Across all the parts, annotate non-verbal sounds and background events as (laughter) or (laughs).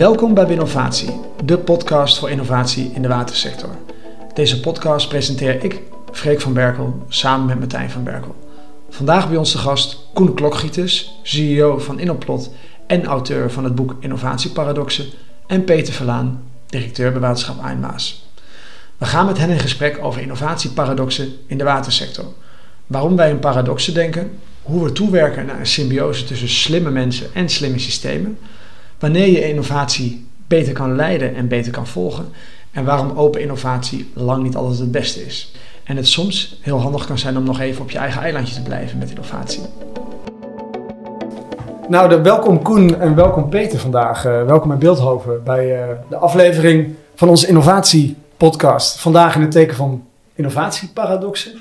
Welkom bij Innovatie, de podcast voor innovatie in de watersector. Deze podcast presenteer ik, Freek van Berkel, samen met Martijn van Berkel. Vandaag bij ons de gast Koen Klokgieters, CEO van Innoplot en auteur van het boek Innovatieparadoxen, en Peter Verlaan, directeur bij Waterschap Eindmaas. We gaan met hen in gesprek over innovatieparadoxen in de watersector. Waarom wij in paradoxen denken, hoe we toewerken naar een symbiose tussen slimme mensen en slimme systemen, wanneer je innovatie beter kan leiden en beter kan volgen, en waarom open innovatie lang niet altijd het beste is. En het soms heel handig kan zijn om nog even op je eigen eilandje te blijven met innovatie. Nou, welkom Koen en welkom Peter vandaag. Uh, welkom in Beeldhoven bij uh, de aflevering van onze innovatiepodcast. Vandaag in het teken van innovatieparadoxen.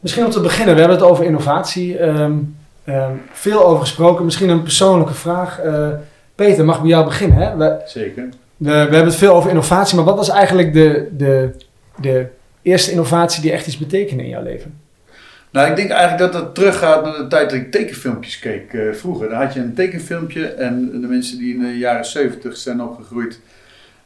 Misschien om te beginnen, we hebben het over innovatie. Um, um, veel over gesproken. Misschien een persoonlijke vraag. Uh, Peter, mag ik bij jou beginnen? Hè? We, Zeker. we hebben het veel over innovatie, maar wat was eigenlijk de, de, de eerste innovatie die echt iets betekende in jouw leven? Nou, ik denk eigenlijk dat het teruggaat naar de tijd dat ik tekenfilmpjes keek uh, vroeger. Dan had je een tekenfilmpje en de mensen die in de jaren 70 zijn opgegroeid,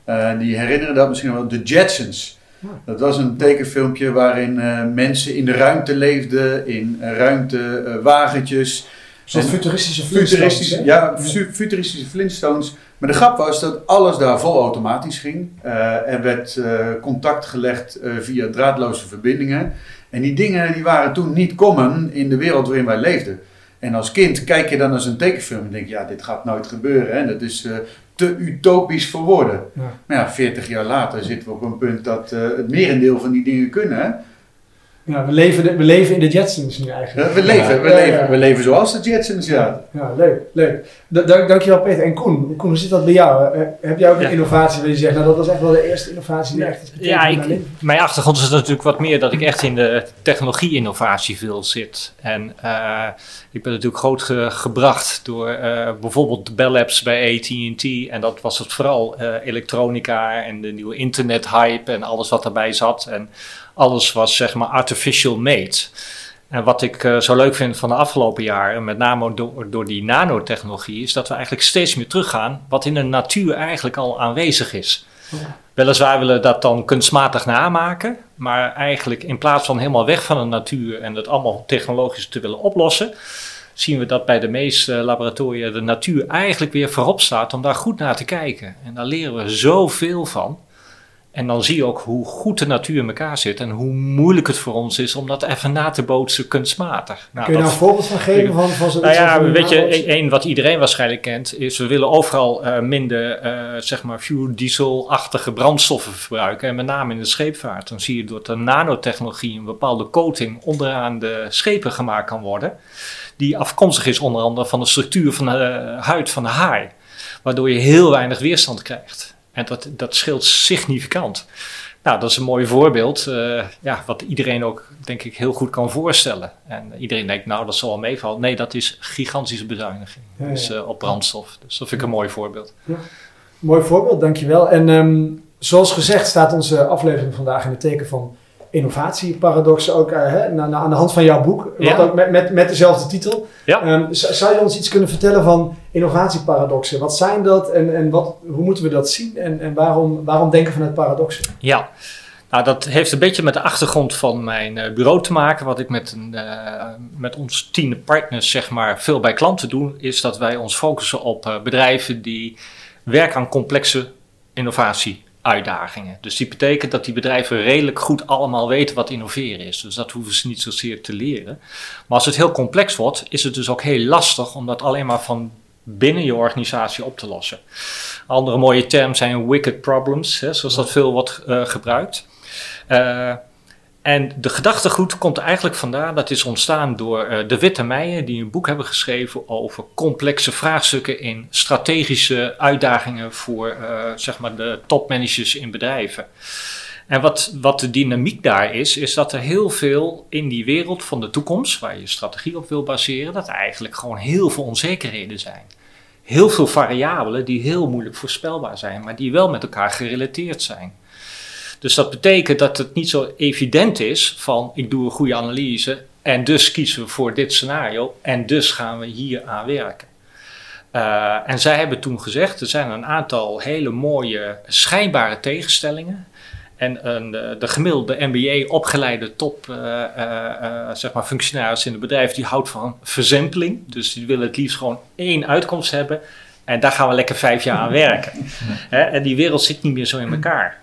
uh, die herinneren dat misschien wel, de Jetsons. Ja. Dat was een tekenfilmpje waarin uh, mensen in de ruimte leefden, in ruimtewagentjes. Zoals futuristische Flintstones. Futuristische, ja, futuristische Flintstones. Maar de grap was dat alles daar vol automatisch ging. er werd contact gelegd via draadloze verbindingen. En die dingen die waren toen niet common in de wereld waarin wij leefden. En als kind kijk je dan naar zo'n tekenfilm en denk je, ja, dit gaat nooit gebeuren. Hè? Dat is uh, te utopisch voor woorden. Ja. Maar ja, 40 jaar later zitten we op een punt dat uh, het merendeel van die dingen kunnen. Ja, we leven, de, we leven in de Jetsons nu eigenlijk. Ja, we, leven, ja, we, leven, we leven zoals de Jetsons, ja. Ja, leuk, leuk. D dank, dankjewel Peter. En Koen, Koen, hoe zit dat bij jou? Heb jij ook een innovatie waar je zegt, nou dat was echt wel de eerste innovatie die echt is Ja, ik, mijn, mijn achtergrond is natuurlijk wat meer dat ik echt in de technologie-innovatie veel zit. En uh, ik ben natuurlijk groot ge gebracht door uh, bijvoorbeeld de Bell Labs bij AT&T. En dat was het vooral uh, elektronica en de nieuwe internet-hype en alles wat daarbij zat. En alles was zeg maar artificial made. En wat ik uh, zo leuk vind van de afgelopen jaren, met name door, door die nanotechnologie, is dat we eigenlijk steeds meer teruggaan wat in de natuur eigenlijk al aanwezig is. Ja. Weliswaar willen we dat dan kunstmatig namaken, maar eigenlijk in plaats van helemaal weg van de natuur en het allemaal technologisch te willen oplossen, zien we dat bij de meeste laboratoria de natuur eigenlijk weer voorop staat om daar goed naar te kijken. En daar leren we zoveel van. En dan zie je ook hoe goed de natuur in elkaar zit en hoe moeilijk het voor ons is om dat even na te bootsen kunstmatig. Nou, Kun je daar een voorbeeld van geven? Van, van nou ja, weet je, één wat iedereen waarschijnlijk kent, is we willen overal uh, minder, uh, zeg maar, fuel diesel-achtige brandstoffen verbruiken. En met name in de scheepvaart. Dan zie je door de nanotechnologie een bepaalde coating onderaan de schepen gemaakt kan worden. Die afkomstig is onder andere van de structuur van de huid van de haai. Waardoor je heel weinig weerstand krijgt. En dat, dat scheelt significant. Nou, dat is een mooi voorbeeld, uh, ja, wat iedereen ook, denk ik, heel goed kan voorstellen. En iedereen denkt, nou, dat zal wel meevallen. Nee, dat is gigantische bezuiniging ja, ja. Dus, uh, op brandstof. Dus dat vind ik een mooi voorbeeld. Ja. Mooi voorbeeld, dankjewel. En um, zoals gezegd staat onze aflevering vandaag in het teken van innovatieparadoxen ook uh, hè, na, na, aan de hand van jouw boek, ja. wat ook met, met, met dezelfde titel. Ja. Um, zou je ons iets kunnen vertellen van innovatieparadoxen? Wat zijn dat en, en wat, hoe moeten we dat zien en, en waarom, waarom denken vanuit paradoxen? Ja, nou, dat heeft een beetje met de achtergrond van mijn uh, bureau te maken. Wat ik met, een, uh, met ons tien partners zeg maar, veel bij klanten doen, is dat wij ons focussen op uh, bedrijven die werken aan complexe innovatie uitdagingen. Dus die betekent dat die bedrijven redelijk goed allemaal weten wat innoveren is. Dus dat hoeven ze niet zozeer te leren. Maar als het heel complex wordt, is het dus ook heel lastig om dat alleen maar van binnen je organisatie op te lossen. Andere mooie term zijn wicked problems, hè, zoals dat veel wordt uh, gebruikt. Uh, en de gedachtegoed komt eigenlijk vandaan, dat is ontstaan door uh, de Witte Meijen, die een boek hebben geschreven over complexe vraagstukken in strategische uitdagingen voor uh, zeg maar de topmanagers in bedrijven. En wat, wat de dynamiek daar is, is dat er heel veel in die wereld van de toekomst, waar je strategie op wil baseren, dat eigenlijk gewoon heel veel onzekerheden zijn. Heel veel variabelen die heel moeilijk voorspelbaar zijn, maar die wel met elkaar gerelateerd zijn. Dus dat betekent dat het niet zo evident is van ik doe een goede analyse en dus kiezen we voor dit scenario en dus gaan we hier aan werken. Uh, en zij hebben toen gezegd, er zijn een aantal hele mooie schijnbare tegenstellingen. En een, de gemiddelde MBA-opgeleide top uh, uh, zeg maar functionaris in het bedrijf, die houdt van verzempeling. Dus die willen het liefst gewoon één uitkomst hebben. En daar gaan we lekker vijf jaar aan werken. (laughs) en die wereld zit niet meer zo in elkaar.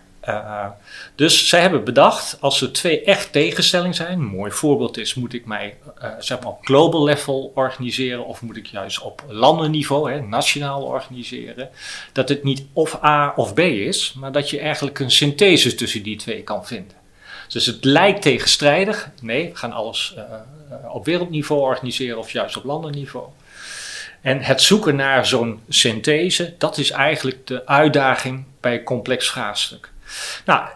Dus zij hebben bedacht, als er twee echt tegenstellingen zijn, een mooi voorbeeld is, moet ik mij uh, zeg maar op global level organiseren of moet ik juist op landenniveau, hè, nationaal organiseren, dat het niet of A of B is, maar dat je eigenlijk een synthese tussen die twee kan vinden. Dus het lijkt tegenstrijdig. Nee, we gaan alles uh, op wereldniveau organiseren of juist op landenniveau. En het zoeken naar zo'n synthese, dat is eigenlijk de uitdaging bij een complex vraagstuk. Nou,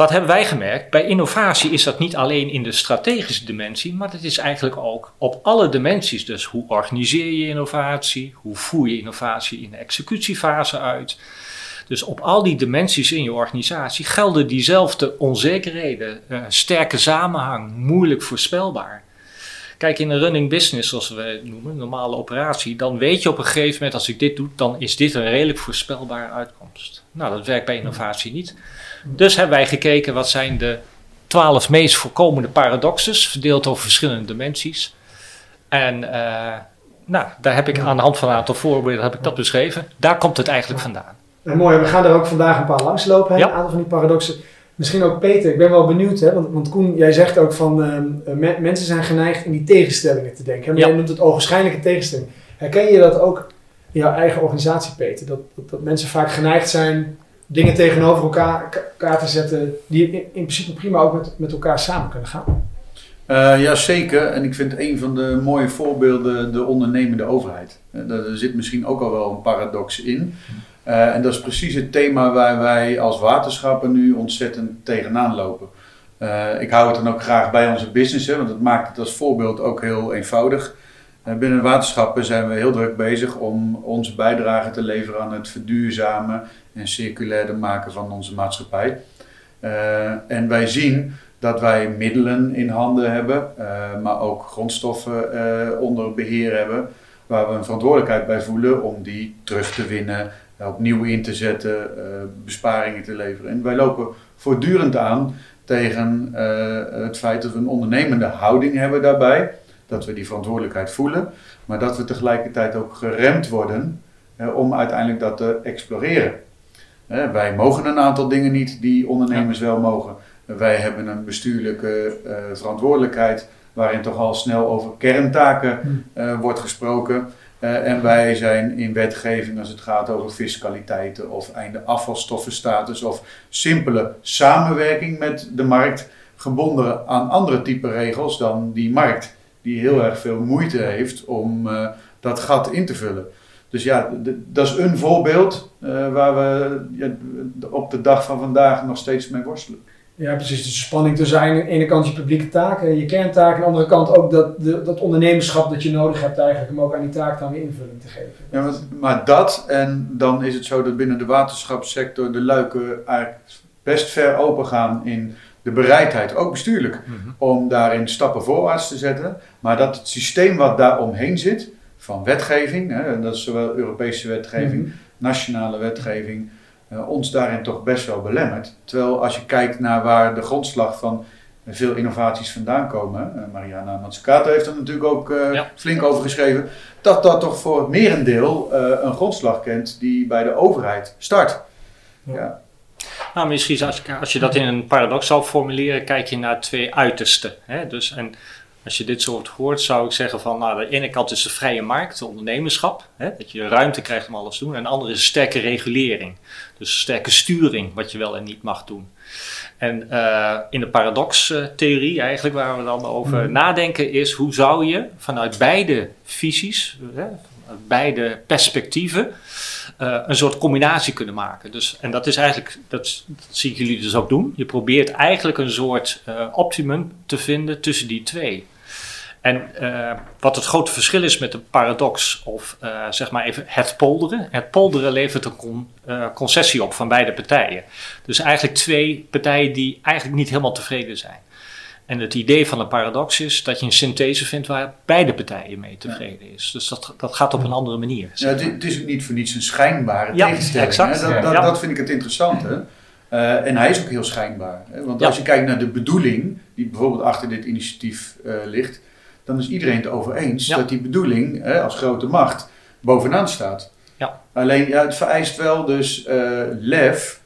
wat hebben wij gemerkt? Bij innovatie is dat niet alleen in de strategische dimensie, maar het is eigenlijk ook op alle dimensies. Dus hoe organiseer je innovatie? Hoe voer je innovatie in de executiefase uit? Dus op al die dimensies in je organisatie gelden diezelfde onzekerheden, uh, sterke samenhang, moeilijk voorspelbaar. Kijk, in een running business, zoals we het noemen, een normale operatie, dan weet je op een gegeven moment, als ik dit doe, dan is dit een redelijk voorspelbare uitkomst. Nou, dat werkt bij innovatie niet. Dus hebben wij gekeken wat zijn de twaalf meest voorkomende paradoxes, verdeeld over verschillende dimensies. En uh, nou, daar heb ik aan de hand van een aantal voorbeelden heb ik dat beschreven. Daar komt het eigenlijk vandaan. En mooi, we gaan er ook vandaag een paar langslopen, hè, een aantal van die paradoxen. Misschien ook Peter, ik ben wel benieuwd, hè, want, want Koen, jij zegt ook van uh, mensen zijn geneigd in die tegenstellingen te denken. Maar jij noemt het ogenschijnlijke tegenstelling. Herken je dat ook in jouw eigen organisatie, Peter? Dat, dat, dat mensen vaak geneigd zijn dingen tegenover elkaar, elkaar te zetten die in, in, principe prima ook met, met elkaar samen kunnen gaan. Uh, ja, zeker. En ik vind een van de mooie voorbeelden de ondernemende overheid. Uh, daar zit misschien ook al wel een paradox in. Uh, en dat is precies het thema waar wij als waterschappen nu ontzettend tegenaan lopen. ik hou het dan ook graag bij onze business, hè, want dat maakt het als voorbeeld ook heel eenvoudig. binnen de waterschappen zijn we heel druk bezig om onze bijdrage te leveren aan het verduurzamen en circulairder maken van onze maatschappij. En wij zien dat wij middelen in handen hebben, maar ook grondstoffen onder beheer hebben, waar we een verantwoordelijkheid bij voelen om die terug te winnen, opnieuw in te zetten, besparingen te leveren. En wij lopen voortdurend aan tegen het feit dat we een ondernemende houding hebben daarbij, dat we die verantwoordelijkheid voelen, maar dat we tegelijkertijd ook geremd worden om uiteindelijk dat te exploreren wij mogen een aantal dingen niet die ondernemers wel mogen. Wij hebben een bestuurlijke uh, verantwoordelijkheid waarin toch al snel over kerntaken uh, wordt gesproken. Uh, en wij zijn in wetgeving als het gaat over fiscaliteiten of einde afvalstoffenstatus of simpele samenwerking met de markt gebonden aan andere type regels dan die markt die heel erg veel moeite heeft om dat gat in te vullen. Dus ja, dat is een voorbeeld uh, waar we ja, op de dag van vandaag nog steeds mee worstelen. Ja, precies. Dus spanning tussen aan de ene kant je publieke taken, je kerntaken, aan de andere kant ook dat, de, dat ondernemerschap dat je nodig hebt eigenlijk om ook aan die taak dan weer invulling te geven. Ja, maar, maar dat en dan is het zo dat binnen de waterschapssector de luiken eigenlijk best ver open gaan in de bereidheid, ook bestuurlijk, mhm. om daarin stappen voorwaarts te zetten. Maar dat het systeem wat daar omheen zit, van wetgeving, hè, en dat is zowel Europese wetgeving, mhm. nationale wetgeving, uh, ons daarin toch best wel belemmert. Terwijl als je kijkt naar waar de grondslag van veel innovaties vandaan komen, uh, Mariana Mazzucato heeft er natuurlijk ook uh, flink over geschreven, dat dat toch voor het merendeel een grondslag kent die bij de overheid start. Ja. ja. Nou, misschien als je, als je dat in een paradox zou formuleren, kijk je naar twee uitersten. Hè? Dus, en als je dit soort hoort, zou ik zeggen van, nou, de ene kant is de vrije markt, de ondernemerschap, hè, dat je ruimte krijgt om alles te doen. En de andere is sterke regulering, dus sterke sturing, wat je wel en niet mag doen. En uh, in de paradox-theorie, eigenlijk waar we dan over mhm. nadenken, is hoe zou je vanuit beide visies, hè, beide perspectieven, uh, een soort combinatie kunnen maken. Dus, en dat is eigenlijk, dat, zie ik jullie dus ook doen. Je probeert eigenlijk een soort uh, optimum te vinden tussen die twee. En uh, wat het grote verschil is met de paradox of zeg maar even het polderen. Het polderen levert een con, concessie op van beide partijen. Dus eigenlijk twee partijen die eigenlijk niet helemaal tevreden zijn. En het idee van een paradox is dat je een synthese vindt waar beide partijen mee tevreden is. Dus dat, dat gaat op een andere manier. Ja, het, is ook niet voor niets een schijnbare Ja, tegenstelling. exact. Dat, dat, Ja. dat vind ik het interessante. Eh, en hij is ook heel schijnbaar. Hè? Want Ja. als je kijkt naar de bedoeling die bijvoorbeeld achter dit initiatief eh, ligt, dan is iedereen het over eens Ja. dat die bedoeling hè, als grote macht bovenaan staat. Ja. Alleen ja, het vereist wel dus eh, lef,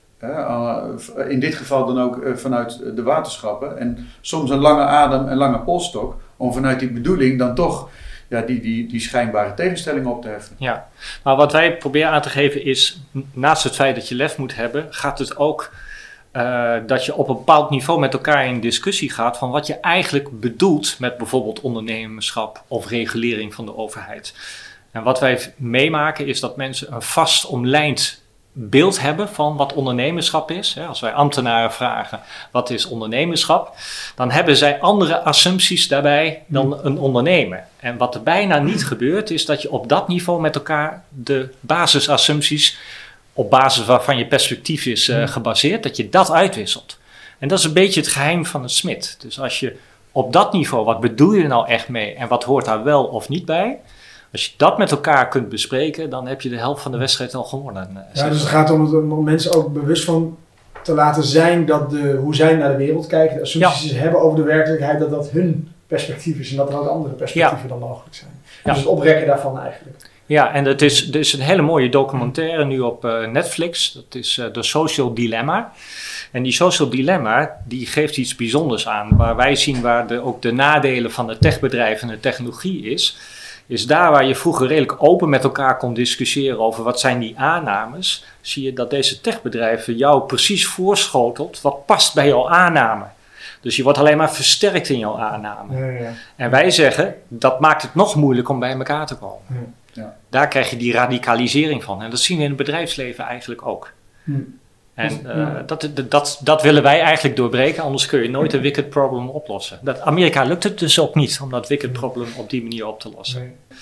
in dit geval dan ook eh, vanuit de waterschappen, en soms een lange adem en lange polstok, om vanuit die bedoeling dan toch ja, die, die, die schijnbare tegenstelling op te heffen. Ja, maar wat wij proberen aan te geven is, naast het feit dat je lef moet hebben, gaat het ook eh, dat je op een bepaald niveau met elkaar in discussie gaat van wat je eigenlijk bedoelt met bijvoorbeeld ondernemerschap of regulering van de overheid. En wat wij meemaken is dat mensen een vast omlijnd beeld hebben van wat ondernemerschap is. Als wij ambtenaren vragen wat is ondernemerschap, dan hebben zij andere assumpties daarbij dan een ondernemer. En wat er bijna niet gebeurt, is dat je op dat niveau met elkaar de basisassumpties, op basis waarvan je perspectief is eh, gebaseerd, dat je dat uitwisselt. En dat is een beetje het geheim van het smid. Dus als je op dat niveau, wat bedoel je er nou echt mee en wat hoort daar wel of niet bij? Als je dat met elkaar kunt bespreken, dan heb je de helft van de wedstrijd al gewonnen. Ja, dus het gaat om, het, om mensen ook bewust van te laten zijn dat de, hoe zij naar de wereld kijken, de assumpties die ze hebben over de werkelijkheid, dat dat hun perspectief is en dat er ook andere perspectieven dan mogelijk zijn. Ja. Dus het oprekken daarvan eigenlijk. Ja, en het is, er is een hele mooie documentaire nu op eh, Netflix. Dat is eh The Social Dilemma. En die Social Dilemma, die geeft iets bijzonders aan. Waar wij zien waar de, ook de nadelen van het techbedrijf en de technologie is. Is daar waar je vroeger redelijk open met elkaar kon discussiëren over wat zijn die aannames. Zie je dat deze techbedrijven jou precies voorschotelt wat past bij jouw aanname. Dus je wordt alleen maar versterkt in jouw aanname. Ja, ja. En wij zeggen, dat maakt het nog moeilijk om bij elkaar te komen. Ja. Ja. Daar krijg je die radicalisering van. En dat zien we in het bedrijfsleven eigenlijk ook. Hm. En eh, dat, dat, dat willen wij eigenlijk doorbreken, anders kun je nooit een wicked problem oplossen. Dat Amerika lukt het dus ook niet om dat wicked problem op die manier op te lossen. Nee.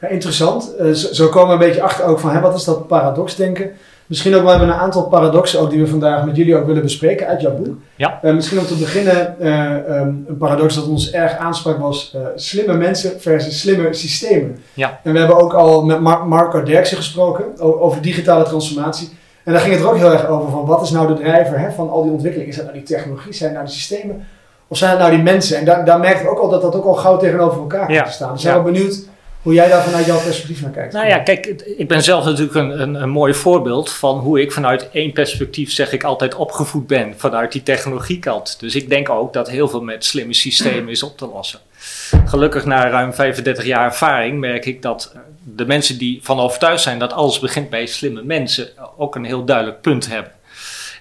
Ja, interessant. Eh, zo, zo komen we een beetje achter ook van hè, wat is dat paradoxdenken. Misschien ook wel hebben we een aantal paradoxen ook die we vandaag met jullie ook willen bespreken uit jouw boek. Ja. Eh, misschien om te beginnen, eh, ehm, een paradox dat ons erg aansprak was slimme mensen versus slimme systemen. Ja. En we hebben ook al met Mar Marco Derksen gesproken over digitale transformatie. En daar ging het er ook heel erg over van wat is nou de drijver hè, van al die ontwikkeling. Is dat nou die technologie, zijn het nou de systemen of zijn het nou die mensen? En daar, daar we ook al dat dat ook al gauw tegenover elkaar komt Ja. te staan. Dus ik ben benieuwd hoe jij daar vanuit jouw perspectief naar kijkt. Nou ja, kijk, ik ben zelf natuurlijk een, een, een mooi voorbeeld van hoe ik vanuit één perspectief, zeg ik altijd, opgevoed ben. Vanuit die technologiekant. Dus ik denk ook dat heel veel met slimme systemen is op te lossen. Gelukkig na ruim 35 jaar ervaring merk ik dat eh, de mensen die van overtuigd zijn dat alles begint bij slimme mensen ook een heel duidelijk punt hebben.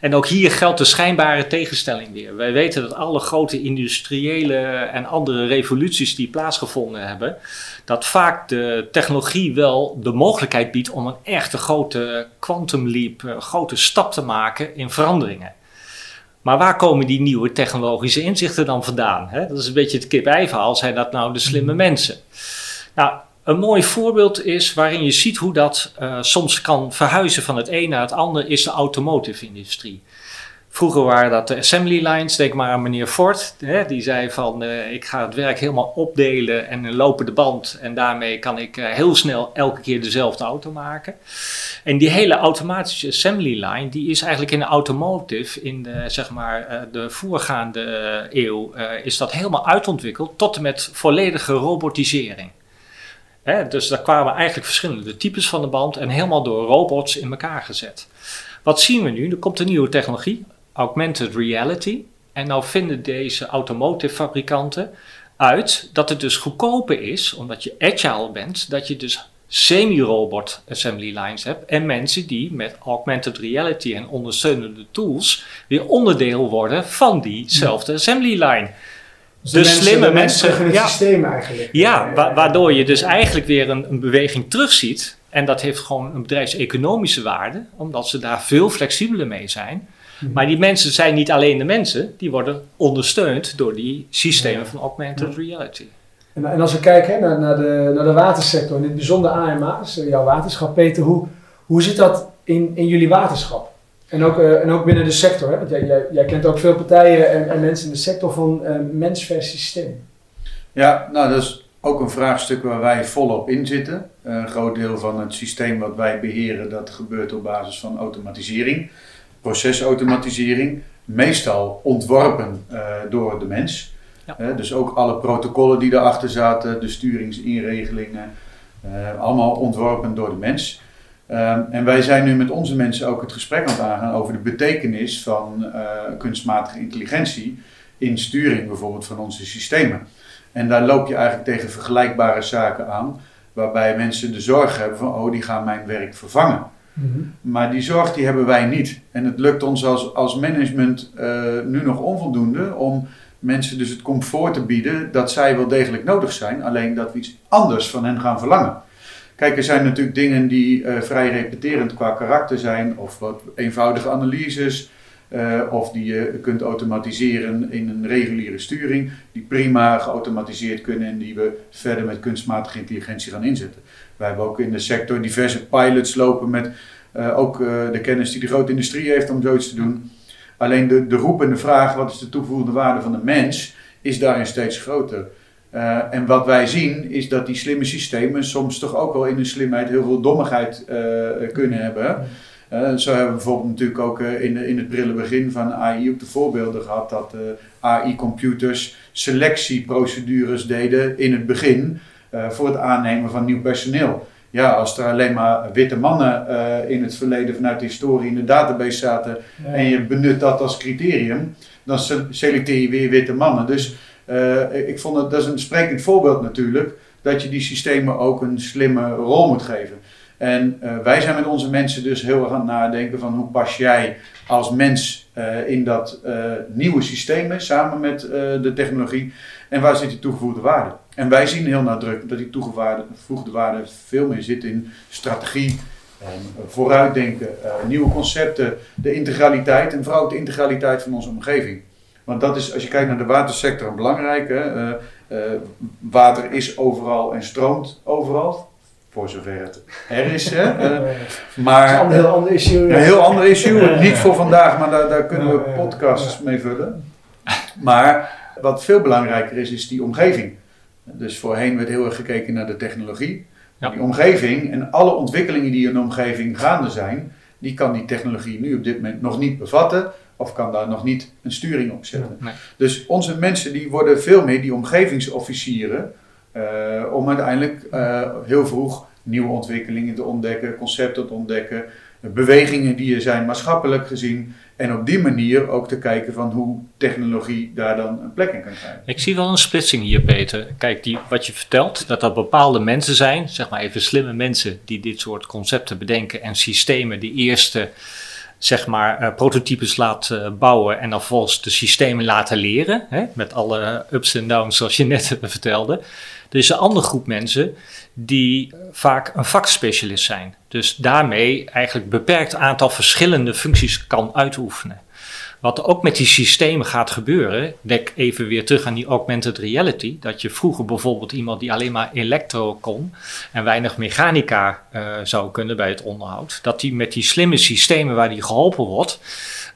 En ook hier geldt de schijnbare tegenstelling weer. Wij weten dat alle grote industriële en andere revoluties die plaatsgevonden hebben, dat vaak de technologie wel de mogelijkheid biedt om een echte grote quantum leap, een grote stap te maken in veranderingen. Maar waar komen die nieuwe technologische inzichten dan vandaan? Hè? Dat is een beetje het kip-ei verhaal. Zijn dat nou de slimme mensen? Nou, een mooi voorbeeld is waarin je ziet hoe dat eh, soms kan verhuizen van het een naar het ander, is de automotive industrie. Vroeger waren dat de assembly lines, denk maar aan meneer Ford. Hè, die zei van eh, ik ga het werk helemaal opdelen en een lopende band. En daarmee kan ik eh, heel snel elke keer dezelfde auto maken. En die hele automatische assembly line, die is eigenlijk in de automotive, in de, zeg maar, eh, de voorgaande eeuw, is dat helemaal uitontwikkeld tot en met volledige robotisering. Hè, dus daar kwamen eigenlijk verschillende types van de band en helemaal door robots in elkaar gezet. Wat zien we nu? Er komt een nieuwe technologie, augmented reality. En nou vinden deze automotive fabrikanten uit dat het dus goedkoper is, omdat je agile bent, dat je dus semi-robot assembly lines hebt en mensen die met augmented reality en ondersteunende tools weer onderdeel worden van diezelfde assembly line. Dus de slimme mensen, in het systeem eigenlijk. Ja, wa- waardoor je dus eigenlijk weer een, een beweging terugziet. En dat heeft gewoon een bedrijfseconomische waarde, omdat ze daar veel flexibeler mee zijn. Mhm. Maar die mensen zijn niet alleen de mensen, die worden ondersteund door die systemen van augmented reality. En, en als we kijken hè, naar, naar, de, naar de watersector, in het bijzonder AMA's, eh, jouw waterschap, Peter, hoe, hoe zit dat in, in jullie waterschap? En ook, uh, en ook binnen de sector, hè? want jij, jij, jij, kent ook veel partijen en, en mensen in de sector van uh, mens versus systeem. Ja, nou dat is ook een vraagstuk waar wij volop in zitten. een groot deel van het systeem wat wij beheren, dat gebeurt op basis van automatisering, procesautomatisering. Meestal ontworpen uh, door de mens. Ja. dus ook alle protocollen die erachter zaten, de sturingsinregelingen, allemaal ontworpen door de mens. Um, en wij zijn nu met onze mensen ook het gesprek aan het aangaan over de betekenis van kunstmatige intelligentie in sturing bijvoorbeeld van onze systemen. En daar loop je eigenlijk tegen vergelijkbare zaken aan, waarbij mensen de zorg hebben van, oh, die gaan mijn werk vervangen. -hmm. Maar die zorg die hebben wij niet. En het lukt ons als, als management uh, nu nog onvoldoende om mensen dus het comfort te bieden dat zij wel degelijk nodig zijn, alleen dat we iets anders van hen gaan verlangen. Kijk, er zijn natuurlijk dingen die uh, vrij repeterend qua karakter zijn, of wat eenvoudige analyses, uh, of die je kunt automatiseren in een reguliere sturing, die prima geautomatiseerd kunnen en die we verder met kunstmatige intelligentie gaan inzetten. Wij hebben ook in de sector diverse pilots lopen met uh, ook de kennis die de grote industrie heeft om zoiets te doen. Alleen de, de roepende vraag, wat is de toegevoegde waarde van de mens, is daarin steeds groter. Uh, en wat wij zien is dat die slimme systemen soms toch ook wel in hun slimheid heel veel dommigheid kunnen hebben. Zo hebben we bijvoorbeeld natuurlijk ook in, in het prille begin van AI ook de voorbeelden gehad dat AI-computers selectieprocedures deden in het begin voor het aannemen van nieuw personeel. Ja, als er alleen maar witte mannen in het verleden vanuit de historie in de database zaten ja. en je benut dat als criterium, dan selecteer je weer witte mannen. Dus uh, ik vond het, dat is een sprekend voorbeeld natuurlijk, dat je die systemen ook een slimme rol moet geven. En uh, wij zijn met onze mensen dus heel erg aan het nadenken van hoe pas jij als mens uh, in dat nieuwe systeem samen met de technologie en waar zit die toegevoegde waarde. En wij zien heel nadrukkelijk dat die toegevoegde waarde veel meer zit in strategie, en vooruitdenken, nieuwe concepten, de integraliteit en vooral ook de integraliteit van onze omgeving. Want dat is, als je kijkt naar de watersector, belangrijk. Hè? Uh, uh, water is overal en stroomt overal. Voor zover het er is. Hè? Uh, (laughs) maar, een heel ander issue. Een heel ander issue. Niet voor vandaag, maar daar, daar kunnen we podcasts mee vullen. Maar wat veel belangrijker is, is die omgeving. Dus voorheen werd heel erg gekeken naar de technologie. Ja. Die omgeving en alle ontwikkelingen die in de omgeving gaande zijn, die kan die technologie nu op dit moment nog niet bevatten of kan daar nog niet een sturing op zetten. Nee. Dus onze mensen die worden veel meer die omgevingsofficieren uh, om uiteindelijk uh, heel vroeg nieuwe ontwikkelingen te ontdekken, concepten te ontdekken, bewegingen die er zijn maatschappelijk gezien. En op die manier ook te kijken van hoe technologie daar dan een plek in kan krijgen. Ik zie wel een splitsing hier, Peter. Kijk, die, wat je vertelt, dat er bepaalde mensen zijn, zeg maar even slimme mensen, die dit soort concepten bedenken en systemen die eerste zeg maar uh, prototypes laat uh, bouwen en dan volgens de systemen laten leren. Hè, met alle ups en downs zoals je net vertelde. Er is een andere groep mensen die vaak een vakspecialist zijn. Dus daarmee eigenlijk beperkt aantal verschillende functies kan uitoefenen. Wat ook met die systemen gaat gebeuren, denk even weer terug aan die augmented reality, dat je vroeger bijvoorbeeld iemand die alleen maar elektro kon en weinig mechanica uh, zou kunnen bij het onderhoud, dat die met die slimme systemen waar die geholpen wordt,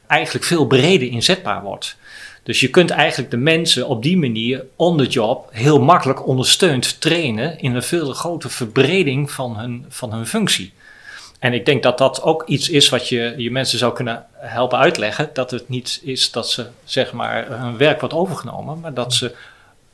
eigenlijk veel breder inzetbaar wordt. Dus je kunt eigenlijk de mensen op die manier on the job heel makkelijk ondersteund trainen in een veel grotere verbreding van hun, van hun functie. En ik denk dat dat ook iets is wat je je mensen zou kunnen helpen uitleggen. Dat het niet is dat ze zeg maar hun werk wordt overgenomen, maar dat ze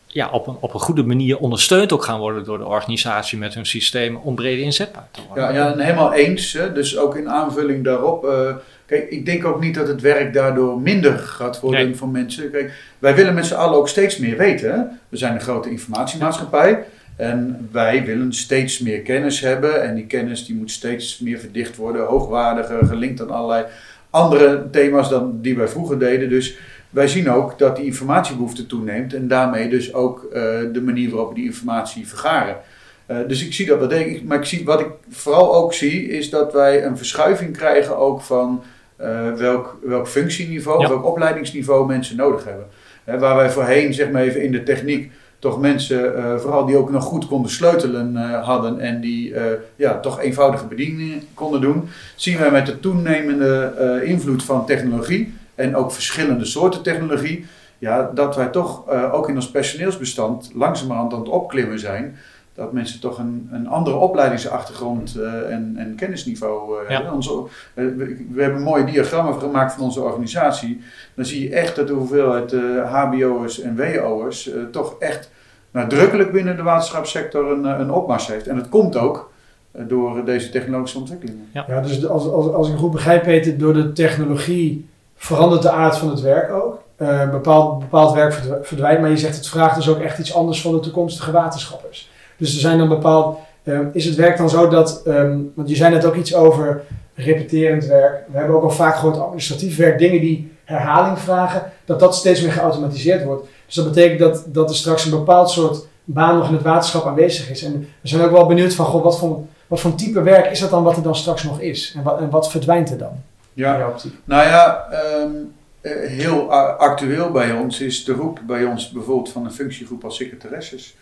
ja, op, een, op een goede manier ondersteund ook gaan worden door de organisatie met hun systeem om breder inzetbaar te worden. Ja, ja helemaal eens. Hè? Dus ook in aanvulling daarop. Uh, kijk, ik denk ook niet dat het werk daardoor minder gaat worden nee. van mensen. Kijk, wij willen met z'n allen ook steeds meer weten. Hè? We zijn een grote informatiemaatschappij. En wij willen steeds meer kennis hebben en die kennis die moet steeds meer verdicht worden, hoogwaardiger, gelinkt aan allerlei andere thema's dan die wij vroeger deden. Dus wij zien ook dat die informatiebehoefte toeneemt en daarmee dus ook uh, de manier waarop we die informatie vergaren. Uh, dus ik zie dat wel degelijk, maar ik zie, wat ik vooral ook zie is dat wij een verschuiving krijgen ook van uh, welk, welk functieniveau, ja. welk opleidingsniveau mensen nodig hebben. waar wij voorheen zeg maar even in de techniek toch mensen, vooral die ook nog goed konden sleutelen hadden en die ja, toch eenvoudige bedieningen konden doen, zien wij met de toenemende invloed van technologie en ook verschillende soorten technologie, ja, dat wij toch ook in ons personeelsbestand langzamerhand aan het opklimmen zijn dat mensen toch een, een andere opleidingsachtergrond uh, en, en, kennisniveau uh, hebben. Onze, uh, we, hebben mooie diagrammen gemaakt van onze organisatie. Dan zie je echt dat de hoeveelheid HBO'ers en WO'ers toch echt nadrukkelijk binnen de waterschapssector een, een opmars heeft. En dat komt ook door deze technologische ontwikkelingen. Ja, ja dus als, als, als ik goed begrijp, Peter, door de technologie verandert de aard van het werk ook. bepaald, bepaald werk verdwijnt, maar je zegt het vraagt dus ook echt iets anders van de toekomstige waterschappers. Dus er zijn dan bepaald. Uh, is het werk dan zo dat. Um, want je zei net ook iets over repeterend werk. We hebben ook al vaak gehoord administratief werk, dingen die herhaling vragen, dat dat steeds meer geautomatiseerd wordt. Dus dat betekent dat, dat er straks een bepaald soort baan nog in het waterschap aanwezig is. En we zijn ook wel benieuwd van, goh, wat voor, wat voor type werk is dat dan wat er dan straks nog is? En wat, en wat verdwijnt er dan? Ja, nou ja, um, heel actueel bij ons is de roep bij ons bijvoorbeeld van een functiegroep als secretaresses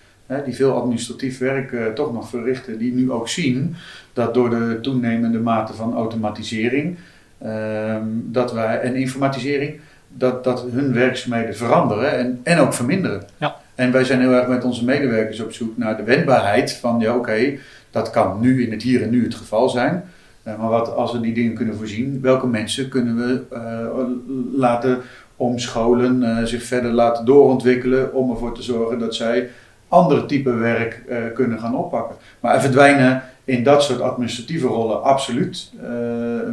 die veel administratief werk uh, toch nog verrichten, die nu ook zien dat door de toenemende mate van automatisering uh, dat wij, en informatisering, dat, dat hun werkzaamheden veranderen en, en ook verminderen. Ja. En wij zijn heel erg met onze medewerkers op zoek naar de wendbaarheid van, ja oké, dat kan nu in het hier en nu het geval zijn. Uh, maar wat als we die dingen kunnen voorzien, welke mensen kunnen we uh, laten omscholen, zich verder laten doorontwikkelen om ervoor te zorgen dat zij andere type werk uh, kunnen gaan oppakken. Maar er verdwijnen in dat soort administratieve rollen absoluut uh,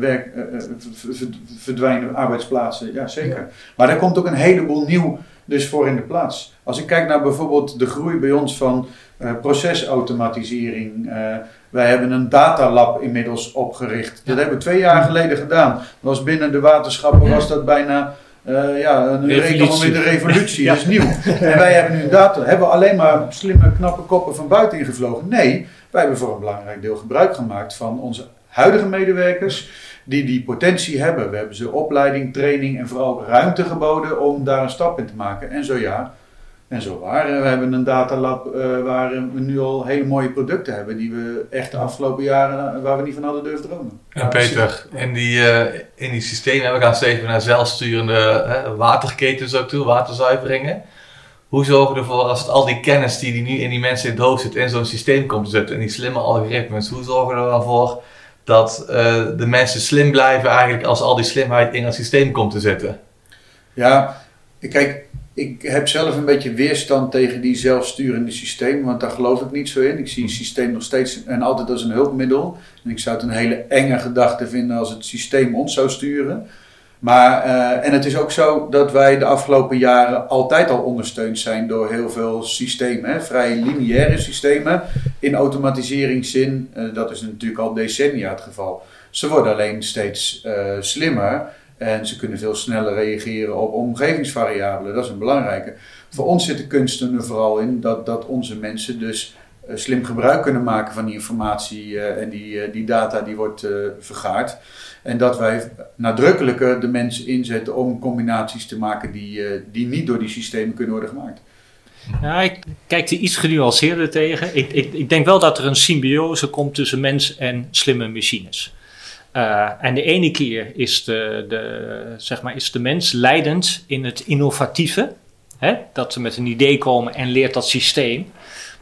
werk, uh, verdwijnen arbeidsplaatsen, ja zeker. Maar er komt ook een heleboel nieuw dus voor in de plaats. Als ik kijk naar bijvoorbeeld de groei bij ons van procesautomatisering. wij hebben een datalab inmiddels opgericht. Dat hebben we twee jaar geleden gedaan. Dat was binnen de waterschappen was dat bijna uh, ja, een revolutie. met de revolutie, (laughs) is nieuw. En wij hebben nu data, hebben we alleen maar slimme, knappe koppen van buiten ingevlogen? Nee, wij hebben voor een belangrijk deel gebruik gemaakt van onze huidige medewerkers, die die potentie hebben. We hebben ze opleiding, training en vooral ruimte geboden om daar een stap in te maken. En zo ja, en zo waar. We hebben een datalab uh, waar we nu al hele mooie producten hebben die we echt de afgelopen jaren eh, waar we niet van hadden durven dromen. En Peter, in die, uh, in die systemen, we gaan steeds naar zelfsturende uh, waterketens ook toe, waterzuiveringen. Hoe zorgen we ervoor als het al die kennis die, die nu in die mensen in het hoofd zit in zo'n systeem komt te zetten en die slimme algoritmes, hoe zorgen we er dan voor dat de mensen slim blijven eigenlijk als al die slimheid in het systeem komt te zitten? Ja, kijk, ik heb zelf een beetje weerstand tegen die zelfsturende systemen, want daar geloof ik niet zo in. Ik zie een systeem nog steeds en altijd als een hulpmiddel. En ik zou het een hele enge gedachte vinden als het systeem ons zou sturen. Maar, uh, en het is ook zo dat wij de afgelopen jaren altijd al ondersteund zijn door heel veel systemen, hè, vrij lineaire systemen. In automatiseringszin, uh, dat is natuurlijk al decennia het geval. Ze worden alleen steeds uh, slimmer. En ze kunnen veel sneller reageren op omgevingsvariabelen. Dat is een belangrijke. Voor ons zit de kunst er vooral in dat, dat onze mensen dus uh, slim gebruik kunnen maken van die informatie uh, en die, uh, die data die wordt vergaard. En dat wij nadrukkelijker de mensen inzetten om combinaties te maken die, die niet door die systemen kunnen worden gemaakt. Ja, ik kijk er iets genuanceerder tegen. Ik, ik, ik denk wel dat er een symbiose komt tussen mens en slimme machines. Uh, en de ene keer is de, de, zeg maar, is de mens leidend in het innovatieve. Hè? Dat ze met een idee komen en leert dat systeem.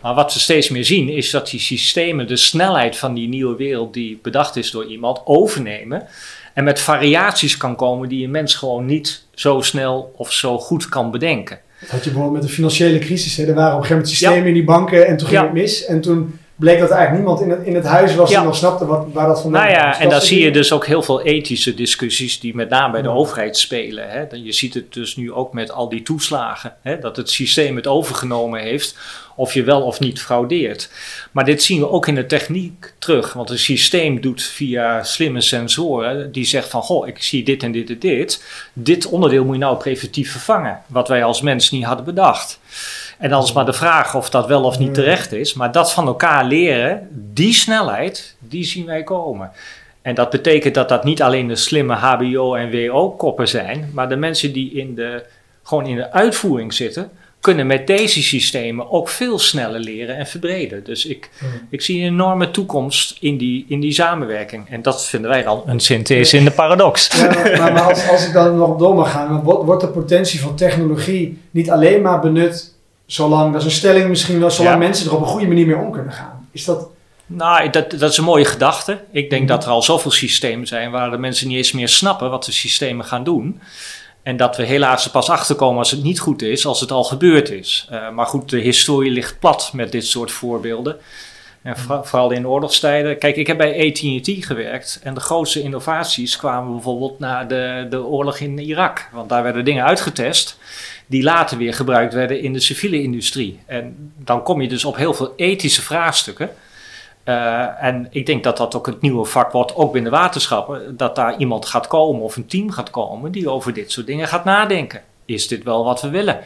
Maar wat we steeds meer zien is dat die systemen de snelheid van die nieuwe wereld die bedacht is door iemand overnemen. En met variaties kan komen die een mens gewoon niet zo snel of zo goed kan bedenken. Dat had je bijvoorbeeld met de financiële crisis. Hè? Er waren op een gegeven moment systemen in die banken en toen ging het mis. En toen bleek dat er eigenlijk niemand in het, in het huis was die nog snapte wat, waar dat vandaan kwam. Nou ja, en daar zie je dus ook heel veel ethische discussies die met name bij de overheid spelen. Hè. Je ziet het dus nu ook met al die toeslagen, hè, dat het systeem het overgenomen heeft of je wel of niet fraudeert. Maar dit zien we ook in de techniek terug, want het systeem doet via slimme sensoren, die zegt van, goh, ik zie dit en dit en dit. Dit onderdeel moet je nou preventief vervangen, wat wij als mens niet hadden bedacht. En dan is maar de vraag of dat wel of niet terecht is. Maar dat van elkaar leren, die snelheid, die zien wij komen. En dat betekent dat dat niet alleen de slimme HBO- en WO-koppen zijn, maar de mensen die in de, gewoon in de uitvoering zitten, kunnen met deze systemen ook veel sneller leren en verbreden. Dus ik, ik zie een enorme toekomst in die, in die samenwerking. En dat vinden wij dan een synthese in de paradox. Ja, maar, maar als, als ik dan nog door mag gaan, wordt de potentie van technologie niet alleen maar benut zolang, dat is een stelling misschien wel, zolang Ja. mensen er op een goede manier mee om kunnen gaan. Is dat... Nou, dat, dat is een mooie gedachte. Ik denk dat er al zoveel systemen zijn waar de mensen niet eens meer snappen wat de systemen gaan doen. En dat we helaas er pas achterkomen als het niet goed is, als het al gebeurd is. Eh, maar goed, de historie ligt plat met dit soort voorbeelden. En voor- vooral in oorlogstijden. Kijk, ik heb bij AT&T gewerkt en de grootste innovaties kwamen bijvoorbeeld na de, de oorlog in Irak. Want daar werden dingen uitgetest die later weer gebruikt werden in de civiele industrie. En dan kom je dus op heel veel ethische vraagstukken. Eh, en ik denk dat dat ook het nieuwe vak wordt, ook binnen waterschappen. Dat daar iemand gaat komen of een team gaat komen die over dit soort dingen gaat nadenken. Is dit wel wat we willen?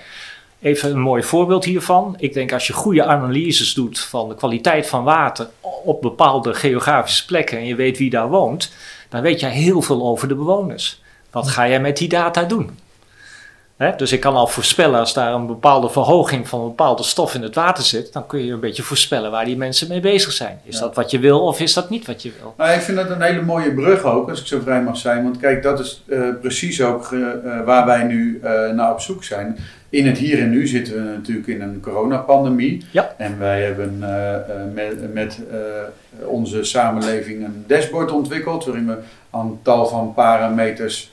Even een mooi voorbeeld hiervan. Ik denk als je goede analyses doet van de kwaliteit van water op bepaalde geografische plekken en je weet wie daar woont, dan weet je heel veel over de bewoners. Wat ga jij met die data doen? Dus ik kan al voorspellen als daar een bepaalde verhoging van een bepaalde stof in het water zit, dan kun je een beetje voorspellen waar die mensen mee bezig zijn. Is Ja. dat wat je wil of is dat niet wat je wil? Nou, ik vind dat een hele mooie brug ook, als ik zo vrij mag zijn. Want kijk, dat is eh, precies ook eh, eh, waar wij nu naar op zoek zijn. In het hier en nu zitten we natuurlijk in een coronapandemie. Ja. En wij hebben met, met onze samenleving een dashboard ontwikkeld. Waarin we aan tal van parameters